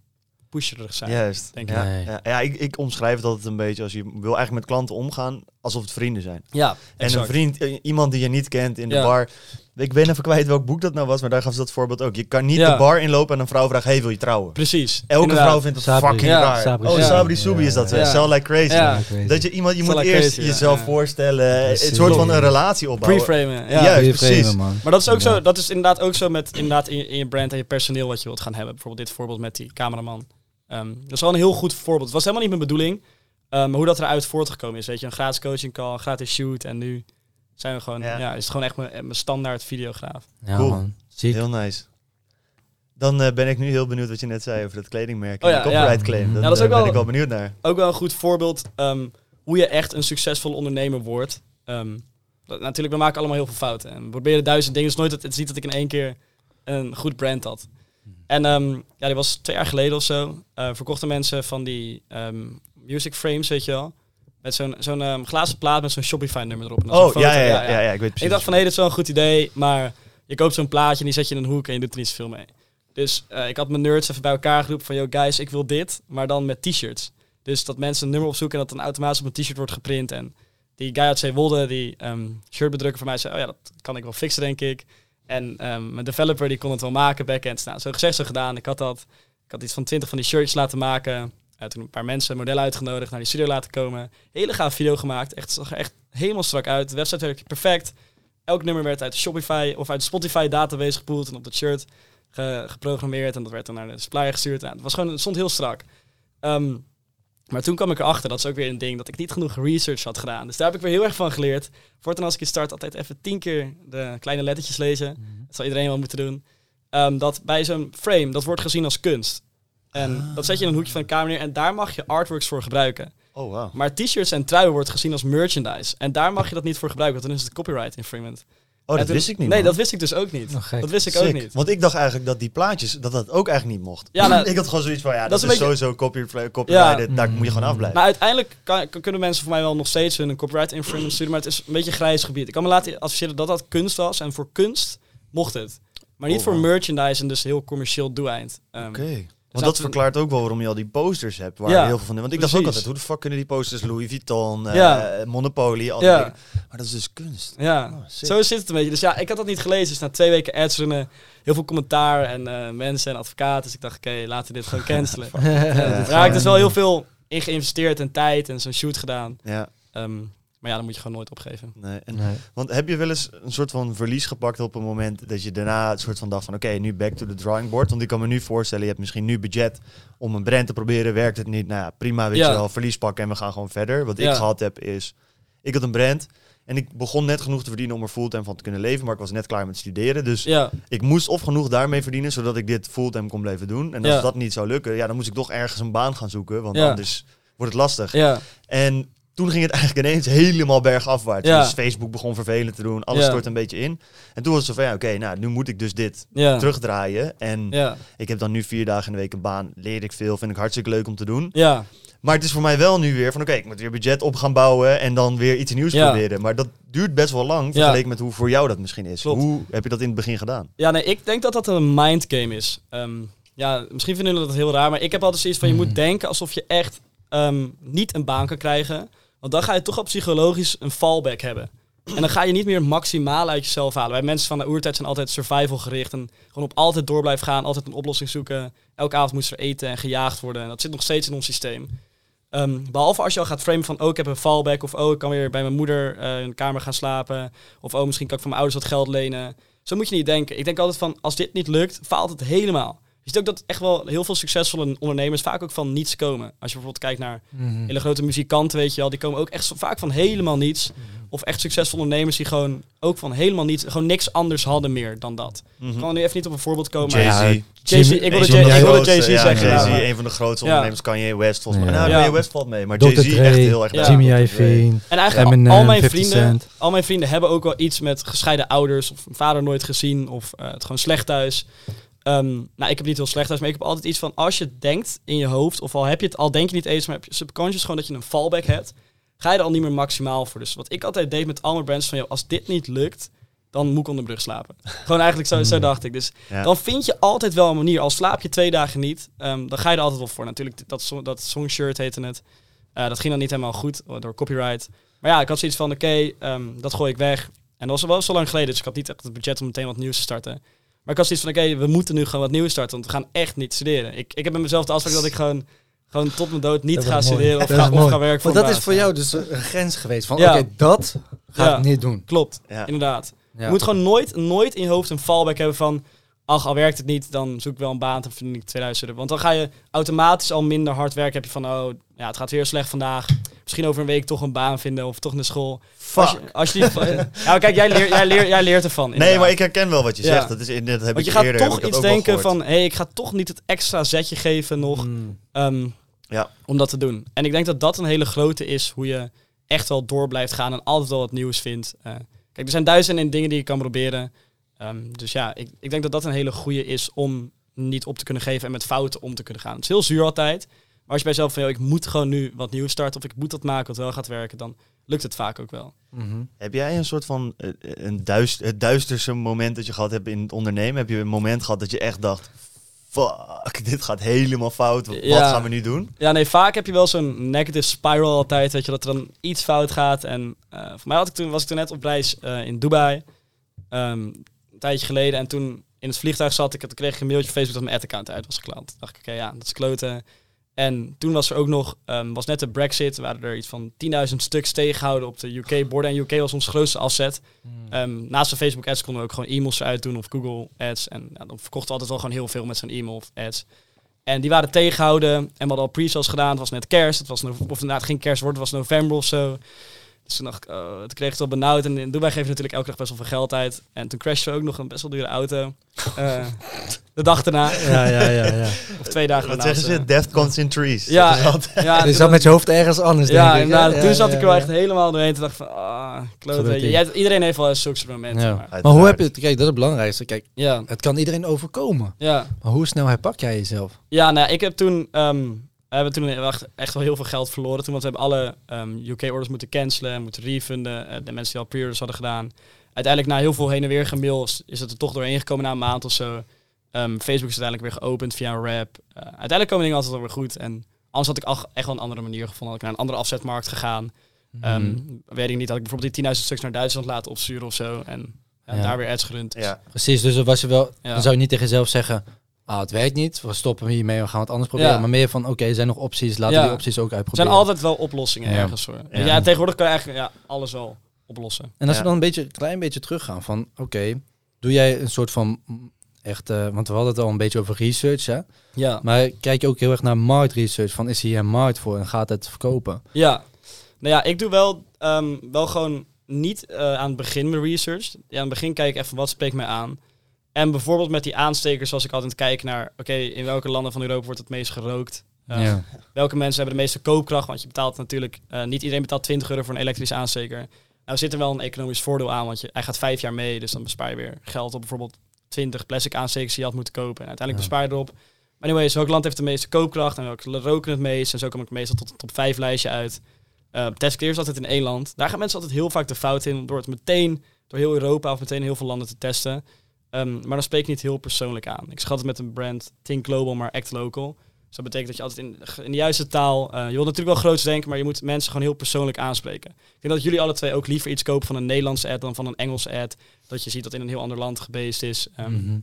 pusherig zijn. Juist. denk ik. ja, Nee. ja, ja, ik, ik omschrijf het altijd een beetje als je wil eigenlijk met klanten omgaan alsof het vrienden zijn. Ja, En exact. een vriend, eh, iemand die je niet kent in de Ja. bar. Ik ben even kwijt welk boek dat nou was, maar daar gaf ze dat voorbeeld ook. Je kan niet Ja. de bar inlopen en een vrouw vraagt, hey, wil je trouwen? Precies. Elke Inderdaad. vrouw vindt dat Sabri. fucking Ja, raar. Sabri oh. Sabri Subi is dat. Ja. Ja. Sell like crazy. Ja. Dat je iemand, je Sell moet like eerst crazy, jezelf Ja. voorstellen. Precies. Een soort van een relatie opbouwen. Pre-framen. Ja. Juist, precies. man. Maar dat is ook zo, dat is inderdaad ook zo met inderdaad in, je- in je brand en je personeel wat je wilt gaan hebben. Bijvoorbeeld dit voorbeeld met die cameraman. Ehm, dat is wel een heel goed voorbeeld. Het was helemaal niet mijn bedoeling. ehm, maar hoe dat eruit voortgekomen is. Weet je, een gratis coaching call, een gratis shoot. En nu zijn we gewoon, Ja. ja, is het gewoon echt mijn, mijn standaard videograaf. Ja, Cool. man. Ziek. Heel nice. Dan eh, ben ik nu heel benieuwd wat je net zei over dat kledingmerk. Oh en ja, de copyright ja. claim. Dan Ja, dat is eh, ben ik wel benieuwd naar. Ook wel een goed voorbeeld ehm, hoe je echt een succesvolle ondernemer wordt. Ehm, dat, natuurlijk, we maken allemaal heel veel fouten. En we proberen duizend dingen. Het is nooit dat, het is niet dat ik in één keer een goed brand had. En ehm, ja, die was twee jaar geleden of zo. eh, verkochten mensen van die ehm, music frames, weet je wel. Met zo'n zo'n ehm, glazen plaat met zo'n Shopify-nummer erop. En Oh, foto. ja ja, ja, ja, ja, ik weet precies. Ik dacht van, hé, hey, dit is wel een goed idee, maar je koopt zo'n plaatje en die zet je in een hoek en je doet er niet zoveel mee. Dus eh, ik had mijn nerds even bij elkaar geroepen van, yo guys, ik wil dit, maar dan met t-shirts. Dus dat mensen een nummer opzoeken en dat dan automatisch op een t-shirt wordt geprint. En die guy uit Zeewolde, die ehm shirtbedrukker voor mij, zei, oh ja, dat kan ik wel fixen, denk ik. En ehm, mijn developer, die kon het wel maken, backend. Nou, zo gezegd, zo gedaan. Ik had dat, ik had iets van twintig van die shirts laten maken. Uh, toen een paar mensen, modellen uitgenodigd, naar die studio laten komen. Hele gaaf video gemaakt. Echt, zag er echt helemaal strak uit. De website werkte perfect. Elk nummer werd uit de Shopify of uit de Spotify database gepoeld en op dat shirt ge- geprogrammeerd. En dat werd dan naar de supplier gestuurd. Nou, het, was gewoon, het stond heel strak. Ehm, maar toen kwam ik erachter, dat is ook weer een ding, dat ik niet genoeg research had gedaan. Dus daar heb ik weer heel erg van geleerd. Voortaan als ik start, altijd even tien keer de kleine lettertjes lezen. Dat zal iedereen wel moeten doen. Ehm, dat bij zo'n frame, dat wordt gezien als kunst. En dat zet je in een hoekje van de kamer neer en daar mag je artworks voor gebruiken. Oh, wow. Maar t-shirts en truien wordt gezien als merchandise. En daar mag je dat niet voor gebruiken, want dan is het copyright infringement. Oh, dat wist ik niet. Nee, man. dat wist ik dus ook niet. Oh, dat wist ik Sick. ook niet. Want ik dacht eigenlijk dat die plaatjes, dat dat ook eigenlijk niet mocht. Ja, nou, ik had gewoon zoiets van, ja, dat, dat is is, een beetje- sowieso copy, copyrighted, daar moet je gewoon afblijven. Maar uiteindelijk kan, kunnen mensen voor mij wel nog steeds hun copyright infringement sturen, maar het is een beetje een grijs gebied. Ik kan me laten adviseren dat dat kunst was en voor kunst mocht het. Maar niet Oh, voor wow. merchandise en dus heel commercieel doeleind. Ehm, Oké. Want dat verklaart ook wel waarom je al die posters hebt. Waar Ja, heel veel van. Want ik dacht ook altijd, hoe de fuck kunnen die posters Louis Vuitton, eh, Ja. Monopoly, al Ja. dingen. Maar dat is dus kunst. Ja, Oh, zo zit het een beetje. Dus ja, ik had dat niet gelezen. Dus na twee weken ads runnen, heel veel commentaar en eh, mensen en advocaten. Dus ik dacht, oké, laten we dit gewoon cancelen. Ja, Ja. Heb ik dus wel heel veel in geïnvesteerd en tijd en zo'n shoot gedaan. Ja, Ehm, maar ja, dan moet je gewoon nooit opgeven. nee. En, Nee. Want heb je wel eens een soort van verlies gepakt op een moment dat je daarna het soort van dacht van oké, nu back to the drawing board. Want ik kan me nu voorstellen, je hebt misschien nu budget om een brand te proberen, werkt het niet. Nou ja, prima, weet Ja. je wel, verlies pakken en we gaan gewoon verder. Wat ik gehad heb is, ik had een brand en ik begon net genoeg te verdienen om er fulltime van te kunnen leven, maar ik was net klaar met studeren. Dus Ja, ik moest of genoeg daarmee verdienen, zodat ik dit fulltime kon blijven doen. En als Ja. dat niet zou lukken, ja, dan moest ik toch ergens een baan gaan zoeken, want Ja. anders wordt het lastig. ja, En toen ging het eigenlijk ineens helemaal bergafwaarts. Ja. Dus Facebook begon vervelend te doen, alles Ja. stort een beetje in. En toen was het zo van, ja, oké, nou, nu moet ik dus dit ja. terugdraaien. En ik heb dan nu vier dagen in de week een baan, leer ik veel, vind ik hartstikke leuk om te doen. ja, Maar het is voor mij wel nu weer van, oké, ik moet weer budget op gaan bouwen en dan weer iets nieuws proberen. Maar dat duurt best wel lang, vergeleken met hoe voor jou dat misschien is. Klopt. Hoe heb je dat in het begin gedaan? ja, nee, ik denk dat dat een mindgame is. Ehm, ja, misschien vinden jullie dat heel raar, maar ik heb altijd zoiets van, je Mhm. moet denken alsof je echt ehm, niet een baan kan krijgen. Want dan ga je toch al psychologisch een fallback hebben. En dan ga je niet meer maximaal uit jezelf halen. Wij mensen van de oertijd zijn altijd survival gericht. En gewoon op altijd door blijven gaan, altijd een oplossing zoeken. Elke avond moest er eten en gejaagd worden. En dat zit nog steeds in ons systeem. Ehm, behalve als je al gaat framen van, oh, ik heb een fallback. Of, oh, ik kan weer bij mijn moeder eh, in de kamer gaan slapen. Of, oh, misschien kan ik van mijn ouders wat geld lenen. Zo moet je niet denken. Ik denk altijd van, als dit niet lukt, faalt het helemaal. Je ziet ook dat echt wel heel veel succesvolle ondernemers vaak ook van niets komen. Als je bijvoorbeeld kijkt naar Mhm. hele grote muzikanten, weet je wel, die komen ook echt zo vaak van helemaal niets. Of echt succesvolle ondernemers die gewoon ook van helemaal niets, gewoon niks anders hadden meer dan dat. Ik kan nu even niet op een voorbeeld komen. maar- Jay-Z. Jay-Z, Jimmy- ik wilde Jimmy- Jay- ik wilde grootste, Jay-Z ja, zeggen. Jay-Z, ja, maar- een van de grootste Ja. ondernemers, Kanye West volgens mij. Ja. Nou. Kanye West valt mee, maar Dr. Jay-Z Dre, echt heel erg. Ja. Jimmy. Iovine. En eigenlijk al- Eminem, al, mijn 50 vrienden, Cent. al mijn vrienden hebben ook wel iets met gescheiden ouders of een vader nooit gezien of eh, het gewoon slecht thuis. Ehm, nou, ik heb niet heel slecht thuis, maar ik heb altijd iets van als je denkt in je hoofd, of al heb je het, al denk je niet eens, maar heb je subconscious gewoon dat je een fallback hebt, ga je er al niet meer maximaal voor. Dus wat ik altijd deed met al mijn brands van, joh, als dit niet lukt, dan moet ik onder de brug slapen. gewoon eigenlijk zo, zo dacht ik. Dus Ja. dan vind je altijd wel een manier. Al slaap je twee dagen niet, ehm, dan ga je er altijd wel voor. Natuurlijk, dat, song- dat songshirt heette het. Eh, dat ging dan niet helemaal goed eh, door copyright. Maar ja, ik had zoiets van, oké, ehm, dat gooi ik weg. En dat was wel zo lang geleden, dus ik had niet echt het budget om meteen wat nieuws te starten. Maar ik had zoiets van, oké, we moeten nu gewoon wat nieuws starten, want we gaan echt niet studeren. Ik, ik heb met mezelf de afspraak dat ik gewoon, gewoon tot mijn dood niet ga mooi. studeren of ga, of ga werken voor Want dat is voor jou dus een grens geweest. Van Ja. oké, dat ga Ja. ik niet doen. Klopt, Ja. inderdaad. Ja. Je moet gewoon nooit, nooit in je hoofd een fallback hebben van... Ach, al werkt het niet, dan zoek ik wel een baan, dan verdien ik 2000 euro. Want dan ga je automatisch al minder hard werken. Heb je van, oh, ja, het gaat weer slecht vandaag. Misschien over een week toch een baan vinden of toch naar school. Als je, Fuck. als je die, ja, kijk, jij, leert jij, leert jij leert ervan. Nee, maar ik herken wel wat je Ja. zegt. Dat, is, in- dat heb Want je ik gaat eerder, heb toch iets denken van... Hé, hey, ik ga toch niet het extra zetje geven nog Mm. ehm, Ja. om dat te doen. En ik denk dat dat een hele grote is hoe je echt wel door blijft gaan en altijd wel wat nieuws vindt. Eh, kijk, er zijn duizenden dingen die je kan proberen. Ehm, dus ja, ik, ik denk dat dat een hele goede is om niet op te kunnen geven en met fouten om te kunnen gaan. Het is heel zuur altijd. Maar als je bij jezelf van, joh, ik moet gewoon nu wat nieuws starten of ik moet dat maken wat wel gaat werken, dan lukt het vaak ook wel. Mhm. Heb jij een soort van eh, een duist, het duisterste moment dat je gehad hebt in het ondernemen? Heb je een moment gehad dat je echt dacht, fuck, dit gaat helemaal fout. Wat Ja. gaan we nu doen? Ja, nee, vaak heb je wel zo'n negative spiral altijd, weet je, dat er dan iets fout gaat. En eh voor mij had ik toen, was ik toen net op reis eh, in Dubai, ehm, tijdje geleden. En toen in het vliegtuig zat ik, toen kreeg ik een mailtje op Facebook dat mijn ad-account uit was. Toen dacht ik, oké, ja, dat is kloten. En toen was er ook nog, ehm, was net de brexit, waren er iets van 10.000 stuks tegengehouden op de UK-borden. En UK was ons grootste asset. Ehm, naast de Facebook ads konden we ook gewoon e-mails eruit doen of Google ads. En ja, dan verkochten we altijd wel gewoon heel veel met zo'n e-mail of ads. En die waren tegengehouden. En we hadden al pre-sales gedaan. Het was net kerst. Het was of inderdaad ging kerst worden. Het was november of zo. Dus toen dacht ik, oh, toen kreeg ik het wel benauwd. En in Dubai geven natuurlijk elke dag best wel veel geld uit. En toen crashte we ook nog een best wel dure auto. Eh, de dag daarna. Ja, ja, ja. ja. Of twee dagen Wat daarna. zeggen of ze? Death comes in trees. Ja, Dat is altijd- ja, je zat met je hoofd ergens anders, ja, denk ik. inderdaad. Ja, toen zat ik er wel ja. echt helemaal doorheen. Toen dacht ik van, ah. Jij- Iedereen heeft wel eens zulke momenten. Ja. Maar, Maar hoe heb je het... Kijk, dat is het belangrijkste. Kijk, ja, het kan iedereen overkomen. ja. Maar hoe snel herpak jij jezelf? Ja, nou, ik heb toen, ehm, we hebben toen echt, echt wel heel veel geld verloren. Toen, want we hebben alle ehm, UK-orders moeten cancelen, moeten refunden. eh, de mensen die al pre-orders hadden gedaan. Uiteindelijk na heel veel heen en weer gemail is, het er toch doorheen gekomen na een maand of zo. Ehm, Facebook is uiteindelijk weer geopend via een rap. Eh, uiteindelijk komen dingen altijd wel weer goed. En anders had ik al echt wel een andere manier gevonden. Had ik naar een andere afzetmarkt gegaan. Ehm, Mhm. weet ik niet, had ik bijvoorbeeld die 10.000 stuks naar Duitsland laten opsturen of zo. En ja, Ja. daar weer ads gerund. Ja. Precies, dus was je wel, Ja. dan zou je niet tegen jezelf zeggen, ah, het werkt niet, we stoppen hiermee, we gaan wat anders proberen. Ja. Maar meer van, oké, er zijn nog opties, laten we die opties ook Er uitproberen. zijn altijd wel oplossingen ergens voor. Ja. Tegenwoordig kan je eigenlijk ja, alles wel oplossen. En als we dan een beetje, klein beetje teruggaan van, oké, doe jij een soort van mm, echt, eh, want we hadden het al een beetje over research, hè? Ja. Maar kijk je ook heel erg naar marktresearch, van is hier een markt voor en gaat het verkopen? Ja. Nou ja, ik doe wel, ehm, wel gewoon niet eh, aan het begin mijn research. Ja, aan het begin kijk ik even wat spreekt mij aan. En bijvoorbeeld met die aanstekers, zoals ik altijd kijk naar, oké, in welke landen van Europa wordt het meest gerookt? Eh, ja. Welke mensen hebben de meeste koopkracht? Want je betaalt natuurlijk, eh, niet iedereen betaalt 20 euro voor een elektrische aansteker. Nou zit er wel een economisch voordeel aan, want je, hij gaat vijf jaar mee. Dus dan bespaar je weer geld op bijvoorbeeld 20 plastic aanstekers die je had moeten kopen. En uiteindelijk Ja. bespaar je erop. Maar anyways, welk land heeft de meeste koopkracht en welke roken het meest? En zo kom ik meestal tot een top 5 lijstje uit. Uh, test clear is altijd in één land. Daar gaan mensen altijd heel vaak de fout in door het meteen door heel Europa of meteen heel veel landen te testen. Ehm, maar dan spreek ik niet heel persoonlijk aan. Ik schat het met een brand Think Global, maar Act Local. Dus dat betekent dat je altijd in, in de juiste taal... eh, je wilt natuurlijk wel groots denken, maar je moet mensen gewoon heel persoonlijk aanspreken. Ik denk dat jullie alle twee ook liever iets kopen van een Nederlandse ad dan van een Engelse ad. Dat je ziet dat in een heel ander land gebased is. Ehm, Mhm.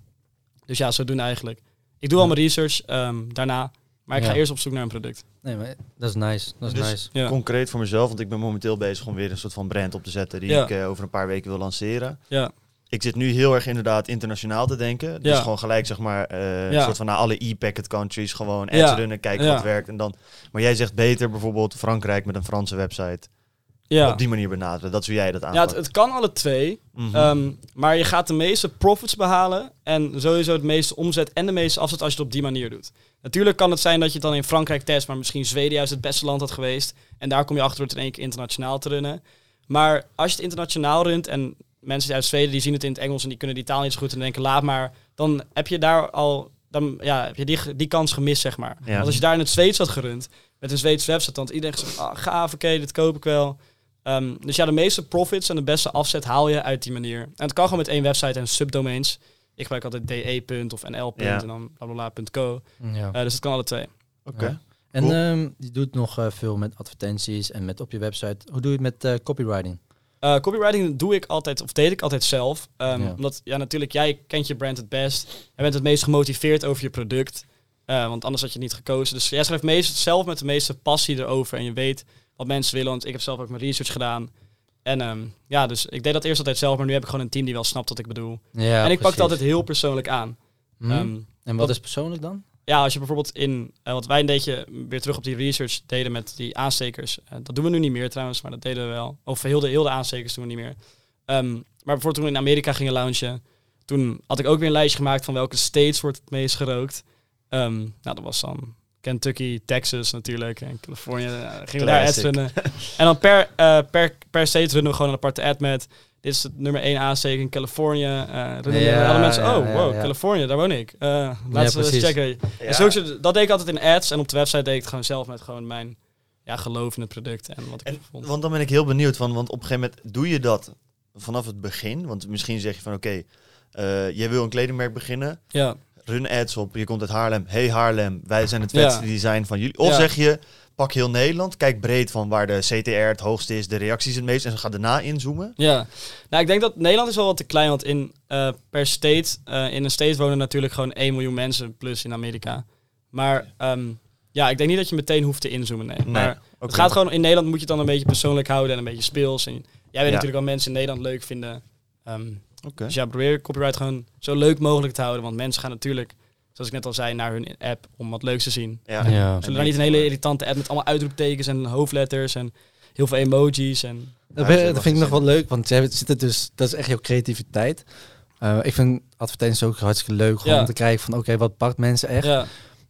Dus ja, zo doen eigenlijk. Ik doe al mijn research ehm, daarna, maar ik ga Ja. eerst op zoek naar een product. Nee, maar dat is nice, dat is Dus- nice. Ja. Concreet voor mezelf, want ik ben momenteel bezig om weer een soort van brand op te zetten die Ja. ik eh, over een paar weken wil lanceren. Ja. Ik zit nu heel erg inderdaad internationaal te denken. Dus Ja. gewoon gelijk zeg maar Ja. een soort van naar alle e-packet countries gewoon ads Ja. runnen, kijken Ja. wat werkt en dan. Maar jij zegt beter bijvoorbeeld Frankrijk met een Franse website Ja, op die manier benaderen. Dat is hoe jij dat ja aanpakt. het, het kan alle twee. Mhm. Ehm, maar je gaat de meeste profits behalen en sowieso het meeste omzet en de meeste afzet als je het op die manier doet. Natuurlijk kan het zijn dat je het dan in Frankrijk test, maar misschien Zweden juist het beste land had geweest. En daar kom je achter door het in één keer internationaal te runnen. Maar als je het internationaal runt en mensen uit Zweden die zien het in het Engels en die kunnen die taal niet zo goed en denken laat maar, dan heb je daar al, dan ja, heb je die, die kans gemist zeg maar. Ja. Want als je daar in het Zweeds had gerund met een Zweedse website, dan had iedereen gezegd, ah, gaaf, oké, dit koop ik wel. Ehm, dus ja, de meeste profits en de beste afzet haal je uit die manier. En het kan gewoon met één website en subdomains. Ik gebruik altijd de. of nl. Ja. en dan blablabla.co. Ja. Eh, dus het kan alle twee. Oké. Ja. En Cool. ehm, je doet nog eh, veel met advertenties en met op je website. Hoe doe je het met eh, copywriting? Eh, copywriting doe ik altijd, of deed ik altijd zelf. Ehm, Ja. Omdat, ja, natuurlijk, jij kent je brand het best. Jij bent het meest gemotiveerd over je product. Eh, want anders had je het niet gekozen. Dus jij schrijft meest, zelf met de meeste passie erover. En je weet wat mensen willen. Want ik heb zelf ook mijn research gedaan. En ehm, ja, dus ik deed dat eerst altijd zelf. Maar nu heb ik gewoon een team die wel snapt wat ik bedoel. Ja, en ik pak het altijd heel persoonlijk aan. Mhm. Ehm, en wat wat- is persoonlijk dan? Ja, als je bijvoorbeeld in, eh, wat wij een beetje weer terug op die research deden met die aanstekers. eh, dat doen we nu niet meer trouwens, maar dat deden we wel. Of heel de, heel de aanstekers doen we niet meer. Ehm, maar bijvoorbeeld toen we in Amerika gingen launchen, toen had ik ook weer een lijstje gemaakt van welke states wordt het meest gerookt. Ehm, nou, dat was dan Kentucky, Texas natuurlijk en Californië. eh, gingen we daar ads runnen. En dan per, per, per state runnen we gewoon een aparte ad met... Dit is het nummer 1 aansteker in Californië. eh Ja, alle mensen, ja, oh, ja, wow, ja. Californië, daar woon ik. Eh laten we eens checken. Ja. En zo, dat deed ik altijd in ads en op de website deed ik het gewoon zelf met gewoon mijn ja, geloof in het product en wat ik En, vond. want dan ben ik heel benieuwd van, want op een gegeven moment doe je dat vanaf het begin. Want misschien zeg je van oké, eh, jij wil een kledingmerk beginnen. Ja, Run ads op, je komt uit Haarlem. Hey Haarlem, wij zijn het vetste Ja. design van jullie. Of Ja. zeg je, pak heel Nederland, kijk breed van waar de CTR het hoogste is, de reacties het meest. En ga daarna inzoomen. ja. Nou, ik denk dat Nederland is wel wat te klein, want in eh, per state, eh, in een state wonen natuurlijk gewoon 1 miljoen mensen plus in Amerika. Maar ehm, ja, ik denk niet dat je meteen hoeft te inzoomen, nee. Maar het gaat gewoon, in Nederland moet je het dan een beetje persoonlijk houden en een beetje speels. En jij weet Ja. natuurlijk wat mensen in Nederland leuk vinden. Ehm, Oké. Dus ja, probeer copyright gewoon zo leuk mogelijk te houden, want mensen gaan natuurlijk, zoals ik net al zei, naar hun app om wat leuks te zien. Ja. Ja. Zullen daar niet een hele irritante app met allemaal uitroeptekens en hoofdletters en heel veel emojis en... Dat, Ja, vind ik nog wel leuk, want jij zit het dus, dat is echt jouw creativiteit. Eh, ik vind advertenties ook hartstikke leuk, gewoon Ja. om te kijken van oké, wat pakt mensen echt. Ja,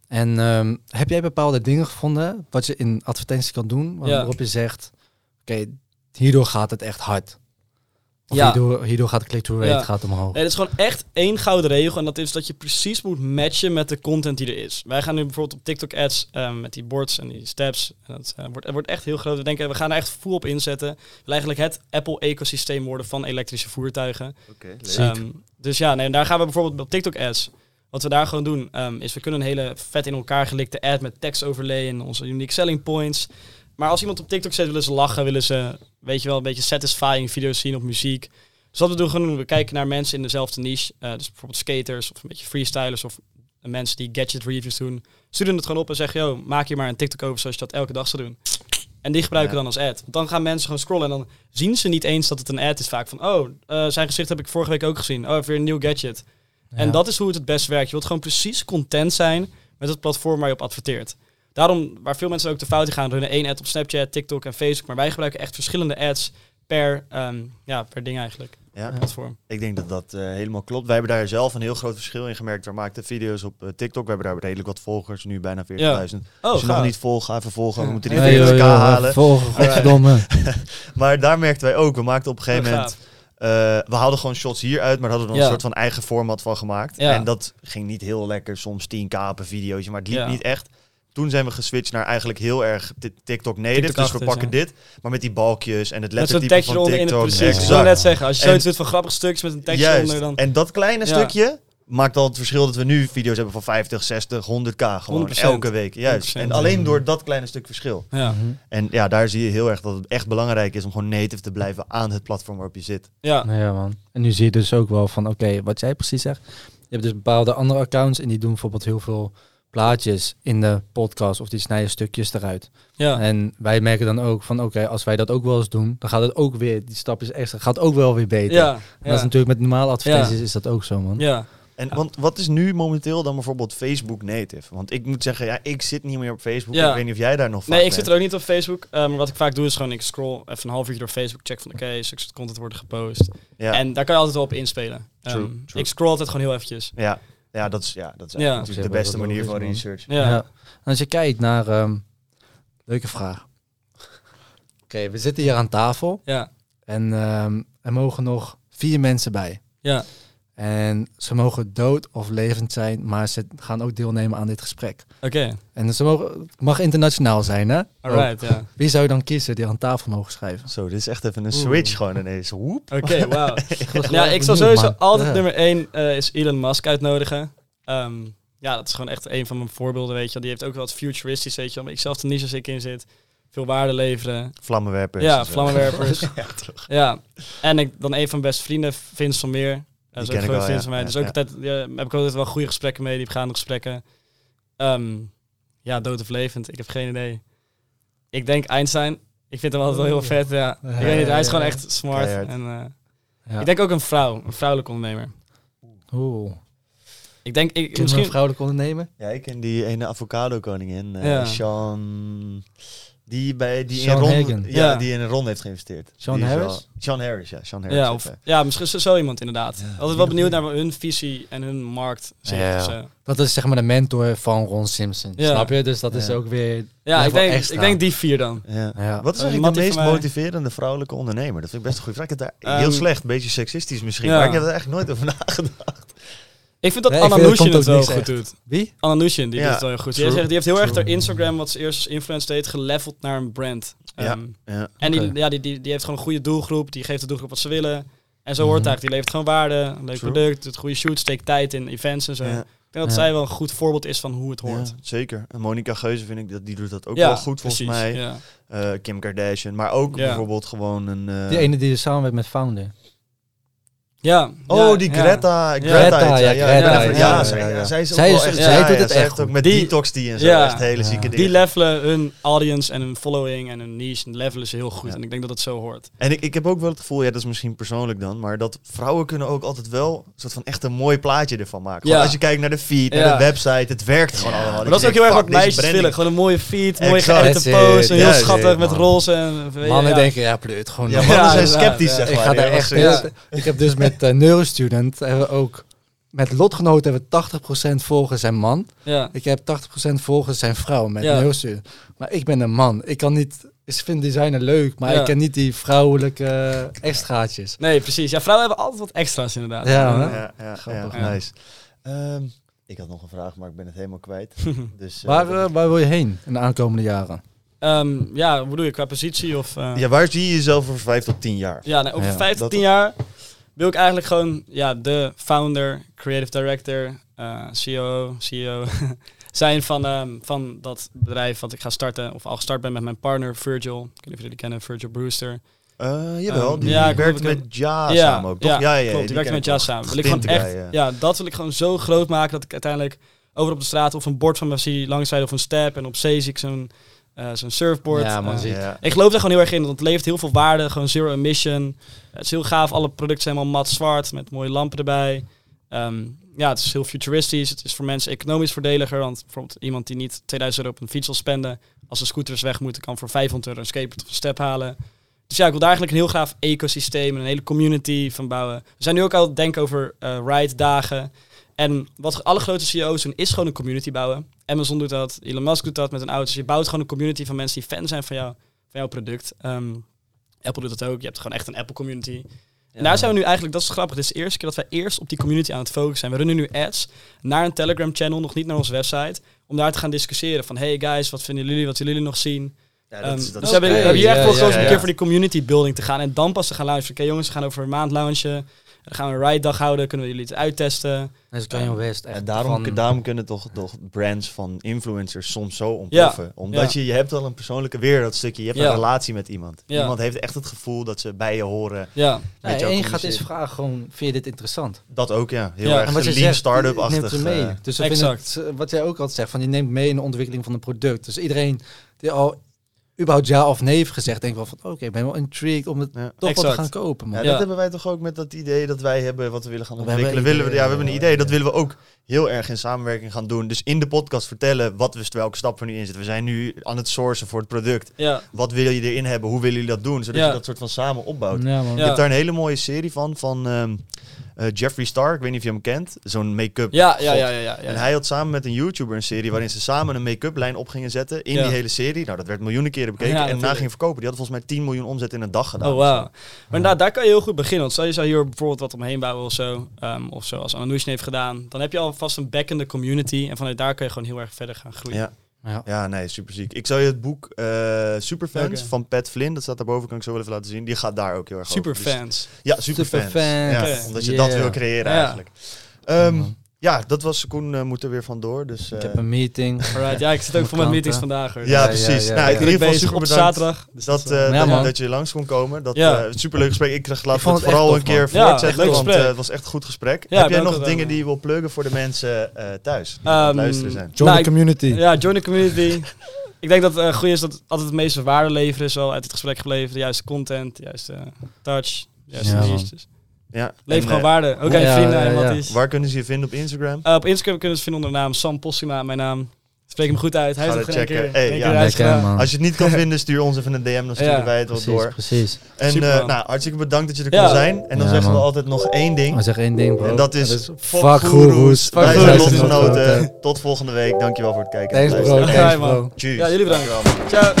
En ehm, heb jij bepaalde dingen gevonden wat je in advertenties kan doen, Ja. waarop je zegt, oké, hierdoor gaat het echt hard. Of Ja. hierdoor, hierdoor gaat de click-through rate Ja. gaat omhoog. nee, dat is gewoon echt één gouden regel en dat is dat je precies moet matchen met de content die er is. Wij gaan nu bijvoorbeeld op TikTok ads ehm, met die boards en die steps. En dat eh, wordt, het wordt echt heel groot. We denken, we gaan er echt full op inzetten. We willen eigenlijk het Apple-ecosysteem worden van elektrische voertuigen. Oké. Ehm, dus ja, nee, daar gaan we bijvoorbeeld op TikTok ads. Wat we daar gewoon doen, ehm, is we kunnen een hele vet in elkaar gelikte ad met tekst overlay en onze unique selling points. Maar als iemand op TikTok zet, willen ze lachen, willen ze, weet je wel, een beetje satisfying video's zien op muziek. Dus wat we doen, gewoon, we kijken naar mensen in dezelfde niche. eh, dus bijvoorbeeld skaters of een beetje freestylers of mensen die gadget reviews doen. Sturen het gewoon op en zeggen, yo, maak hier maar een TikTok over zoals je dat elke dag zou doen. En die gebruiken Ja. dan als ad. Want dan gaan mensen gewoon scrollen en dan zien ze niet eens dat het een ad is vaak van, oh, eh, zijn gezicht heb ik vorige week ook gezien. Oh, weer een nieuw gadget. En dat is hoe het het best werkt. Je wilt gewoon precies content zijn met het platform waar je op adverteert. Daarom, waar veel mensen ook de fout in gaan, runnen één ad op Snapchat, TikTok en Facebook. Maar wij gebruiken echt verschillende ads per, ehm, ja, per ding eigenlijk. Ja. Platform. Ik denk dat dat eh, helemaal klopt. Wij hebben daar zelf een heel groot verschil in gemerkt. We maakten video's op eh, TikTok. We hebben daar redelijk wat volgers, nu bijna 40.000. Oh, Als je nog niet volgt, ga even volgen. We Ja. moeten die Nee, 40k joh, joh, halen. Volgen, godverdomme. Maar daar merkten wij ook. We maakten op een gegeven Oh, moment... eh, we haalden gewoon shots hieruit, maar hadden er dan Ja. een soort van eigen format van gemaakt. Ja. En dat ging niet heel lekker. Soms 10k op een videootje, maar het liep Ja. niet echt. Toen zijn we geswitcht naar eigenlijk heel erg ti- TikTok native. dus we pakken ja. dit, maar met die balkjes en het lettertype van eronder in het TikTok. precies. Ik wil net zeggen, als je zoiets doet van grappige stukjes met een tekstje Juist. onder, dan... En dat kleine Ja. stukje maakt al het verschil dat we nu video's hebben van 50, 60, 100k. Gewoon 100%. elke week. Juist. 100%. En alleen door dat kleine stuk verschil. Ja. En ja, daar zie je heel erg dat het echt belangrijk is om gewoon native te blijven aan het platform waarop je zit. ja. Ja, man. En nu zie je dus ook wel van, oké, wat jij precies zegt. Je hebt dus bepaalde andere accounts en die doen bijvoorbeeld heel veel plaatjes in de podcast of die snijden stukjes eruit. ja. En wij merken dan ook van, oké, als wij dat ook wel eens doen, dan gaat het ook weer, die stapjes extra, gaat ook wel weer beter. Ja, dat is natuurlijk met normale advertenties is dat ook zo, man. ja. En want wat is nu momenteel dan bijvoorbeeld Facebook native? Want ik moet zeggen, ja, ik zit niet meer op Facebook. Ja. Ik weet niet of jij daar nog Nee, vaak ik zit er ook niet op Facebook. maar wat ik vaak doe is gewoon, ik scroll even een half uurtje door Facebook, check van, oké, zulke soort content worden gepost. Ja. En daar kan je altijd wel op inspelen. True, Ehm, true. Ik scroll altijd gewoon heel eventjes. ja. Ja, dat is, ja, dat is Ja. natuurlijk de beste manier van man. research. Ja. Ja. En als je kijkt naar, ehm, leuke vraag. Oké, we zitten hier aan tafel Ja. en ehm, er mogen nog vier mensen bij. Ja. En ze mogen dood of levend zijn, maar ze gaan ook deelnemen aan dit gesprek. Oké. En ze mogen, het mag internationaal zijn, hè? Alright, ja. Wie zou je dan kiezen die aan tafel mogen schrijven? Zo, dit is echt even een Oeh. switch gewoon ineens. Oké, wauw. Ja, ik zal sowieso altijd Ja. nummer één eh, is Elon Musk uitnodigen. Ehm, ja, dat is gewoon echt een van mijn voorbeelden, weet je wel. Die heeft ook wel wat futuristisch, weet je wel. Maar ik zelf de niche als ik in zit. Veel waarde leveren. Vlammenwerpers. Ja, vlammenwerpers. ja, toch. ja. En ik, dan een van mijn beste vrienden, Vince van Meer. Dat is ook wel, vriend ja. van mij. Ja, dus ook ja. altijd, ja, heb ik altijd wel goede gesprekken mee, diepgaande gesprekken. Ehm, ja, dood of levend, ik heb geen idee. Ik denk Einstein. Ik vind hem altijd wel heel vet, ja. Ik weet niet, hij is gewoon echt smart. Keihard. En, eh, Ja. Ik denk ook een vrouw, een vrouwelijke ondernemer. Oeh. Ik denk, ik, misschien... een vrouwelijke ondernemer? Ja, ik ken die ene avocado-koningin, eh Ja. Sean... Die, bij, die, Sean in Ron, Hagen. ja, Ja. die in Ron heeft geïnvesteerd. Sean is Harris? wel- Sean Harris, ja. Sean Harris. Ja, of, even. ja, misschien zo, zo iemand inderdaad. Ja. Altijd wel benieuwd naar hun visie en hun markt. zo. Dat is zeg maar de mentor van Ron Simpson. Ja. Snap je? Dus dat is ook weer... Ja, ik denk, extra. ik denk die vier dan. Ja. Ja. Wat is Eh, eigenlijk de meest motiverende vrouwelijke ondernemer? Dat vind ik best een goede vraag. Ik heb daar heel Ehm, slecht, een beetje seksistisch misschien, ja. maar ik heb er eigenlijk nooit over nagedacht. Ik vind dat Nee, Anna dat het wel goed doet. Wie? Anna Nushin, die Ja, doet het wel heel goed. Die, heeft, die heeft heel erg haar Instagram, wat ze eerst als influencer deed, geleveld naar een brand. Ja. Ehm, Ja. En die, ja, die, die, die heeft gewoon een goede doelgroep. Die geeft de doelgroep wat ze willen. En zo hoort het Mhm. eigenlijk. Die levert gewoon waarde, een leuk True. product, doet goede shoots, steekt tijd in events en zo. Ja. Ik denk dat Ja. zij wel een goed voorbeeld is van hoe het hoort. Ja, zeker. En Monica Geuze vind ik dat die doet dat ook Ja, wel goed volgens precies, mij. Ja. Eh, Kim Kardashian, maar ook Ja. bijvoorbeeld gewoon een. eh, Die ene die samenwerkt met Founder. Ja, Oh, ja, die. Greta. Greta, ja, ja, Greta, ja, ja, ja, ja, zij, is ook wel echt. zij doet het echt ook met Die- detox die en zo Ja. echt hele Ja. zieke Die dingen. levelen hun audience en hun following en hun niche en levelen ze heel goed. Ja. En ik denk dat het zo hoort. En ik, ik heb ook wel het gevoel, ja, dat is misschien persoonlijk dan, maar dat vrouwen kunnen ook altijd wel een soort van echt een mooi plaatje ervan maken. Als je kijkt naar de feed, naar Ja. de website, het werkt gewoon allemaal. Maar dat is ook heel erg wat meisjes willen. Gewoon een mooie feed, mooie geëdite. En heel schattig met roze. En, Mannen denken, ja, pleut gewoon. Ja, mannen zijn sceptisch, zeg ik maar. ga daar echt. Ik heb dus met uh, Neurostudent hebben we ook met lotgenoten hebben we 80% volgers zijn man. Ja. Ik heb 80% volgers zijn vrouw met Ja. Neurostudent. Maar ik ben een man. Ik kan niet. Ik vind designer leuk, maar Ja. ik ken niet die vrouwelijke eh, extraatjes. Nee, precies. Ja, vrouwen hebben altijd wat extra's inderdaad. Ja? Ja, ja, ja, Grappig. Ja. nice. Ehm, ik had nog een vraag, maar ik ben het helemaal kwijt. Dus, eh, Waar, eh, waar wil je heen in de aankomende jaren? Ehm, ja, hoe bedoel je, qua positie of... eh, ja, waar zie je jezelf over vijf tot tien jaar? Ja, nee, over Ja, vijf tot tien jaar wil ik eigenlijk gewoon ja, de founder, creative director, eh CEO, CEO zijn van, ehm, van dat bedrijf wat ik ga starten, of al gestart ben met mijn partner Virgil. Ik weet niet of jullie kennen, Virgil Brewster. Eh, jawel, Ehm, die ja, ik werkt met Ja samen ook, toch? Ja, klopt. Die, werkt met Ja samen. Wil ik gewoon echt, ja. dat wil ik gewoon zo groot maken dat ik uiteindelijk over op de straat of een bord van me zie of een step en op zee zie ik zo'n eh, zo'n surfboard. Ja, man, Eh, Ja. ik geloof daar gewoon heel erg in, want het levert heel veel waarde. Gewoon zero emission. Het is heel gaaf. Alle producten zijn helemaal mat zwart met mooie lampen erbij. Ehm, ja, het is heel futuristisch. Het is voor mensen economisch voordeliger. Want bijvoorbeeld iemand die niet 2000 euro op een fiets wil spenden, als de scooters weg moeten, kan voor 500 euro een skateboard of een step halen. Dus ja, ik wil daar eigenlijk een heel gaaf ecosysteem en een hele community van bouwen. We zijn nu ook al denken over eh, ride-dagen. En wat alle grote CEO's doen, is gewoon een community bouwen. Amazon doet dat, Elon Musk doet dat met een auto's. Je bouwt gewoon een community van mensen die fan zijn van, jou, van jouw product. Ehm, Apple doet dat ook. Je hebt gewoon echt een Apple community. En daar zijn we nu eigenlijk, dat is grappig, dit is de eerste keer dat wij eerst op die community aan het focussen zijn. We runnen nu ads naar een Telegram channel, nog niet naar onze website, om daar te gaan discussiëren van, hey guys, wat vinden jullie, wat willen jullie nog zien? Ja, Ehm, dat is- dus dat we is- hebben, we hebben hier echt gekozen om ja. een keer voor die community building te gaan. En dan pas te gaan luisteren. Oké jongens, we gaan over een maand launchen. Dan gaan we een ride dag houden, kunnen we jullie het uittesten. Dat is Kanye West echt Ja, daarom, van- daarom kunnen toch, toch brands van influencers soms zo ontploffen. Omdat Ja. je, je hebt wel een persoonlijke weer, dat stukje. Je hebt Ja. een relatie met iemand. Ja. Iemand heeft echt het gevoel dat ze bij je horen. Ja, met Nee, jou en je gaat eens vragen gewoon, vind je dit interessant? Dat ook, ja. Heel Ja. erg En wat je lean zegt, start-up-achtig. je neemt ze mee. eh, Dus exact. het, eh, wat jij ook altijd zegt, van je neemt mee in de ontwikkeling van een product. Dus iedereen die al überhaupt ja of nee heeft gezegd, denkt wel van, oké, ik ben wel intrigued om het ja. toch wat Exact. te gaan kopen. Man. Ja, Ja. dat hebben wij toch ook met dat idee dat wij hebben wat we willen gaan We hebben ontwikkelen. een Willen we, idee, ja, we hebben een ja. idee. Dat willen we ook heel erg in samenwerking gaan doen. Dus in de podcast vertellen wat we, welke stap er nu in zit. We zijn nu aan het sourcen voor het product. ja, Wat wil je erin hebben? Hoe willen jullie dat doen? Zodat Ja. je dat soort van samen opbouwt. Ja, man. Ja. Je hebt daar een hele mooie serie van, van ehm, eh, Jeffree Star. Ik weet niet of je hem kent. Zo'n make-up. ja, ja, ja, ja, ja. En hij had samen met een YouTuber een serie waarin ze samen een make-up lijn op gingen zetten in die hele serie. Nou, dat werd miljoenen keren bekeken en na natuurlijk. ging verkopen. Die hadden volgens mij 10 miljoen omzet in een dag gedaan. Oh, wauw. Maar inderdaad, daar kan je heel goed beginnen. Want stel je zou hier bijvoorbeeld wat omheen bouwen of zo. ehm, of zoals Anoush heeft gedaan. Dan heb je alvast een backende community. En vanuit daar kan je gewoon heel erg verder gaan groeien. Ja. Ja. Nee, super ziek. Ik zou je het boek eh Superfans van Pat Flynn, dat staat daarboven, kan ik zo wel even laten zien. Die gaat daar ook heel erg over. Dus- ja, Superfans. Superfans. Ja, Oké. omdat je Yeah. dat wil creëren eigenlijk. Ehm. Ja, dat was Koen eh, moet er weer vandoor. Dus, Ik eh, heb een meeting. Alright, ja, ik zit ook voor mijn meetings vandaag. Hoor. ja, Ja, precies. ja, ja, nou, ja. in ieder geval bezig super op bedankt zaterdag. Dus dat, dat, eh, Ja, dat, je langs kon komen. Dat Ja. eh, superleuk gesprek. Ik laat Ik het het vooral een keer voortzetten, want eh, het was echt een goed gesprek. Ja, heb jij nog dingen die je wil pluggen voor de mensen eh, thuis? Die aan het Ehm, luisteren zijn. Join Nou, the ik- community. Ja, join the community. ik denk dat het uh, goed is dat altijd het meeste waarde leveren is wel uit het gesprek gebleven. De juiste content, de juiste touch, de juiste Ja, Ja. En, gewoon eh, waarde. Ook aan je Ja, vrienden ja, en wat ja. is. Waar kunnen ze je vinden op Instagram? Uh, op Instagram kunnen ze vinden onder de naam Sam Possima, mijn naam. Spreek hem goed uit. Hij Ga dat geen checken. keer, Hey, ja. Lekker. Als je het niet kan vinden, stuur ons even een DM, dan sturen Ja, wij het wel Precies, door. precies. En Super, eh, nou, hartstikke bedankt dat je er Ja. kon zijn. En dan Ja, zeggen we altijd nog één ding. Maar zeg één ding, bro. En dat is, fuck goeroes. Fuck Wij goeroes. zijn lotgenoten. Tot volgende week. Dankjewel voor het kijken. en Thanks, bro. Thanks, man. bro. Tjus. Ja, jullie bedankt. Ciao.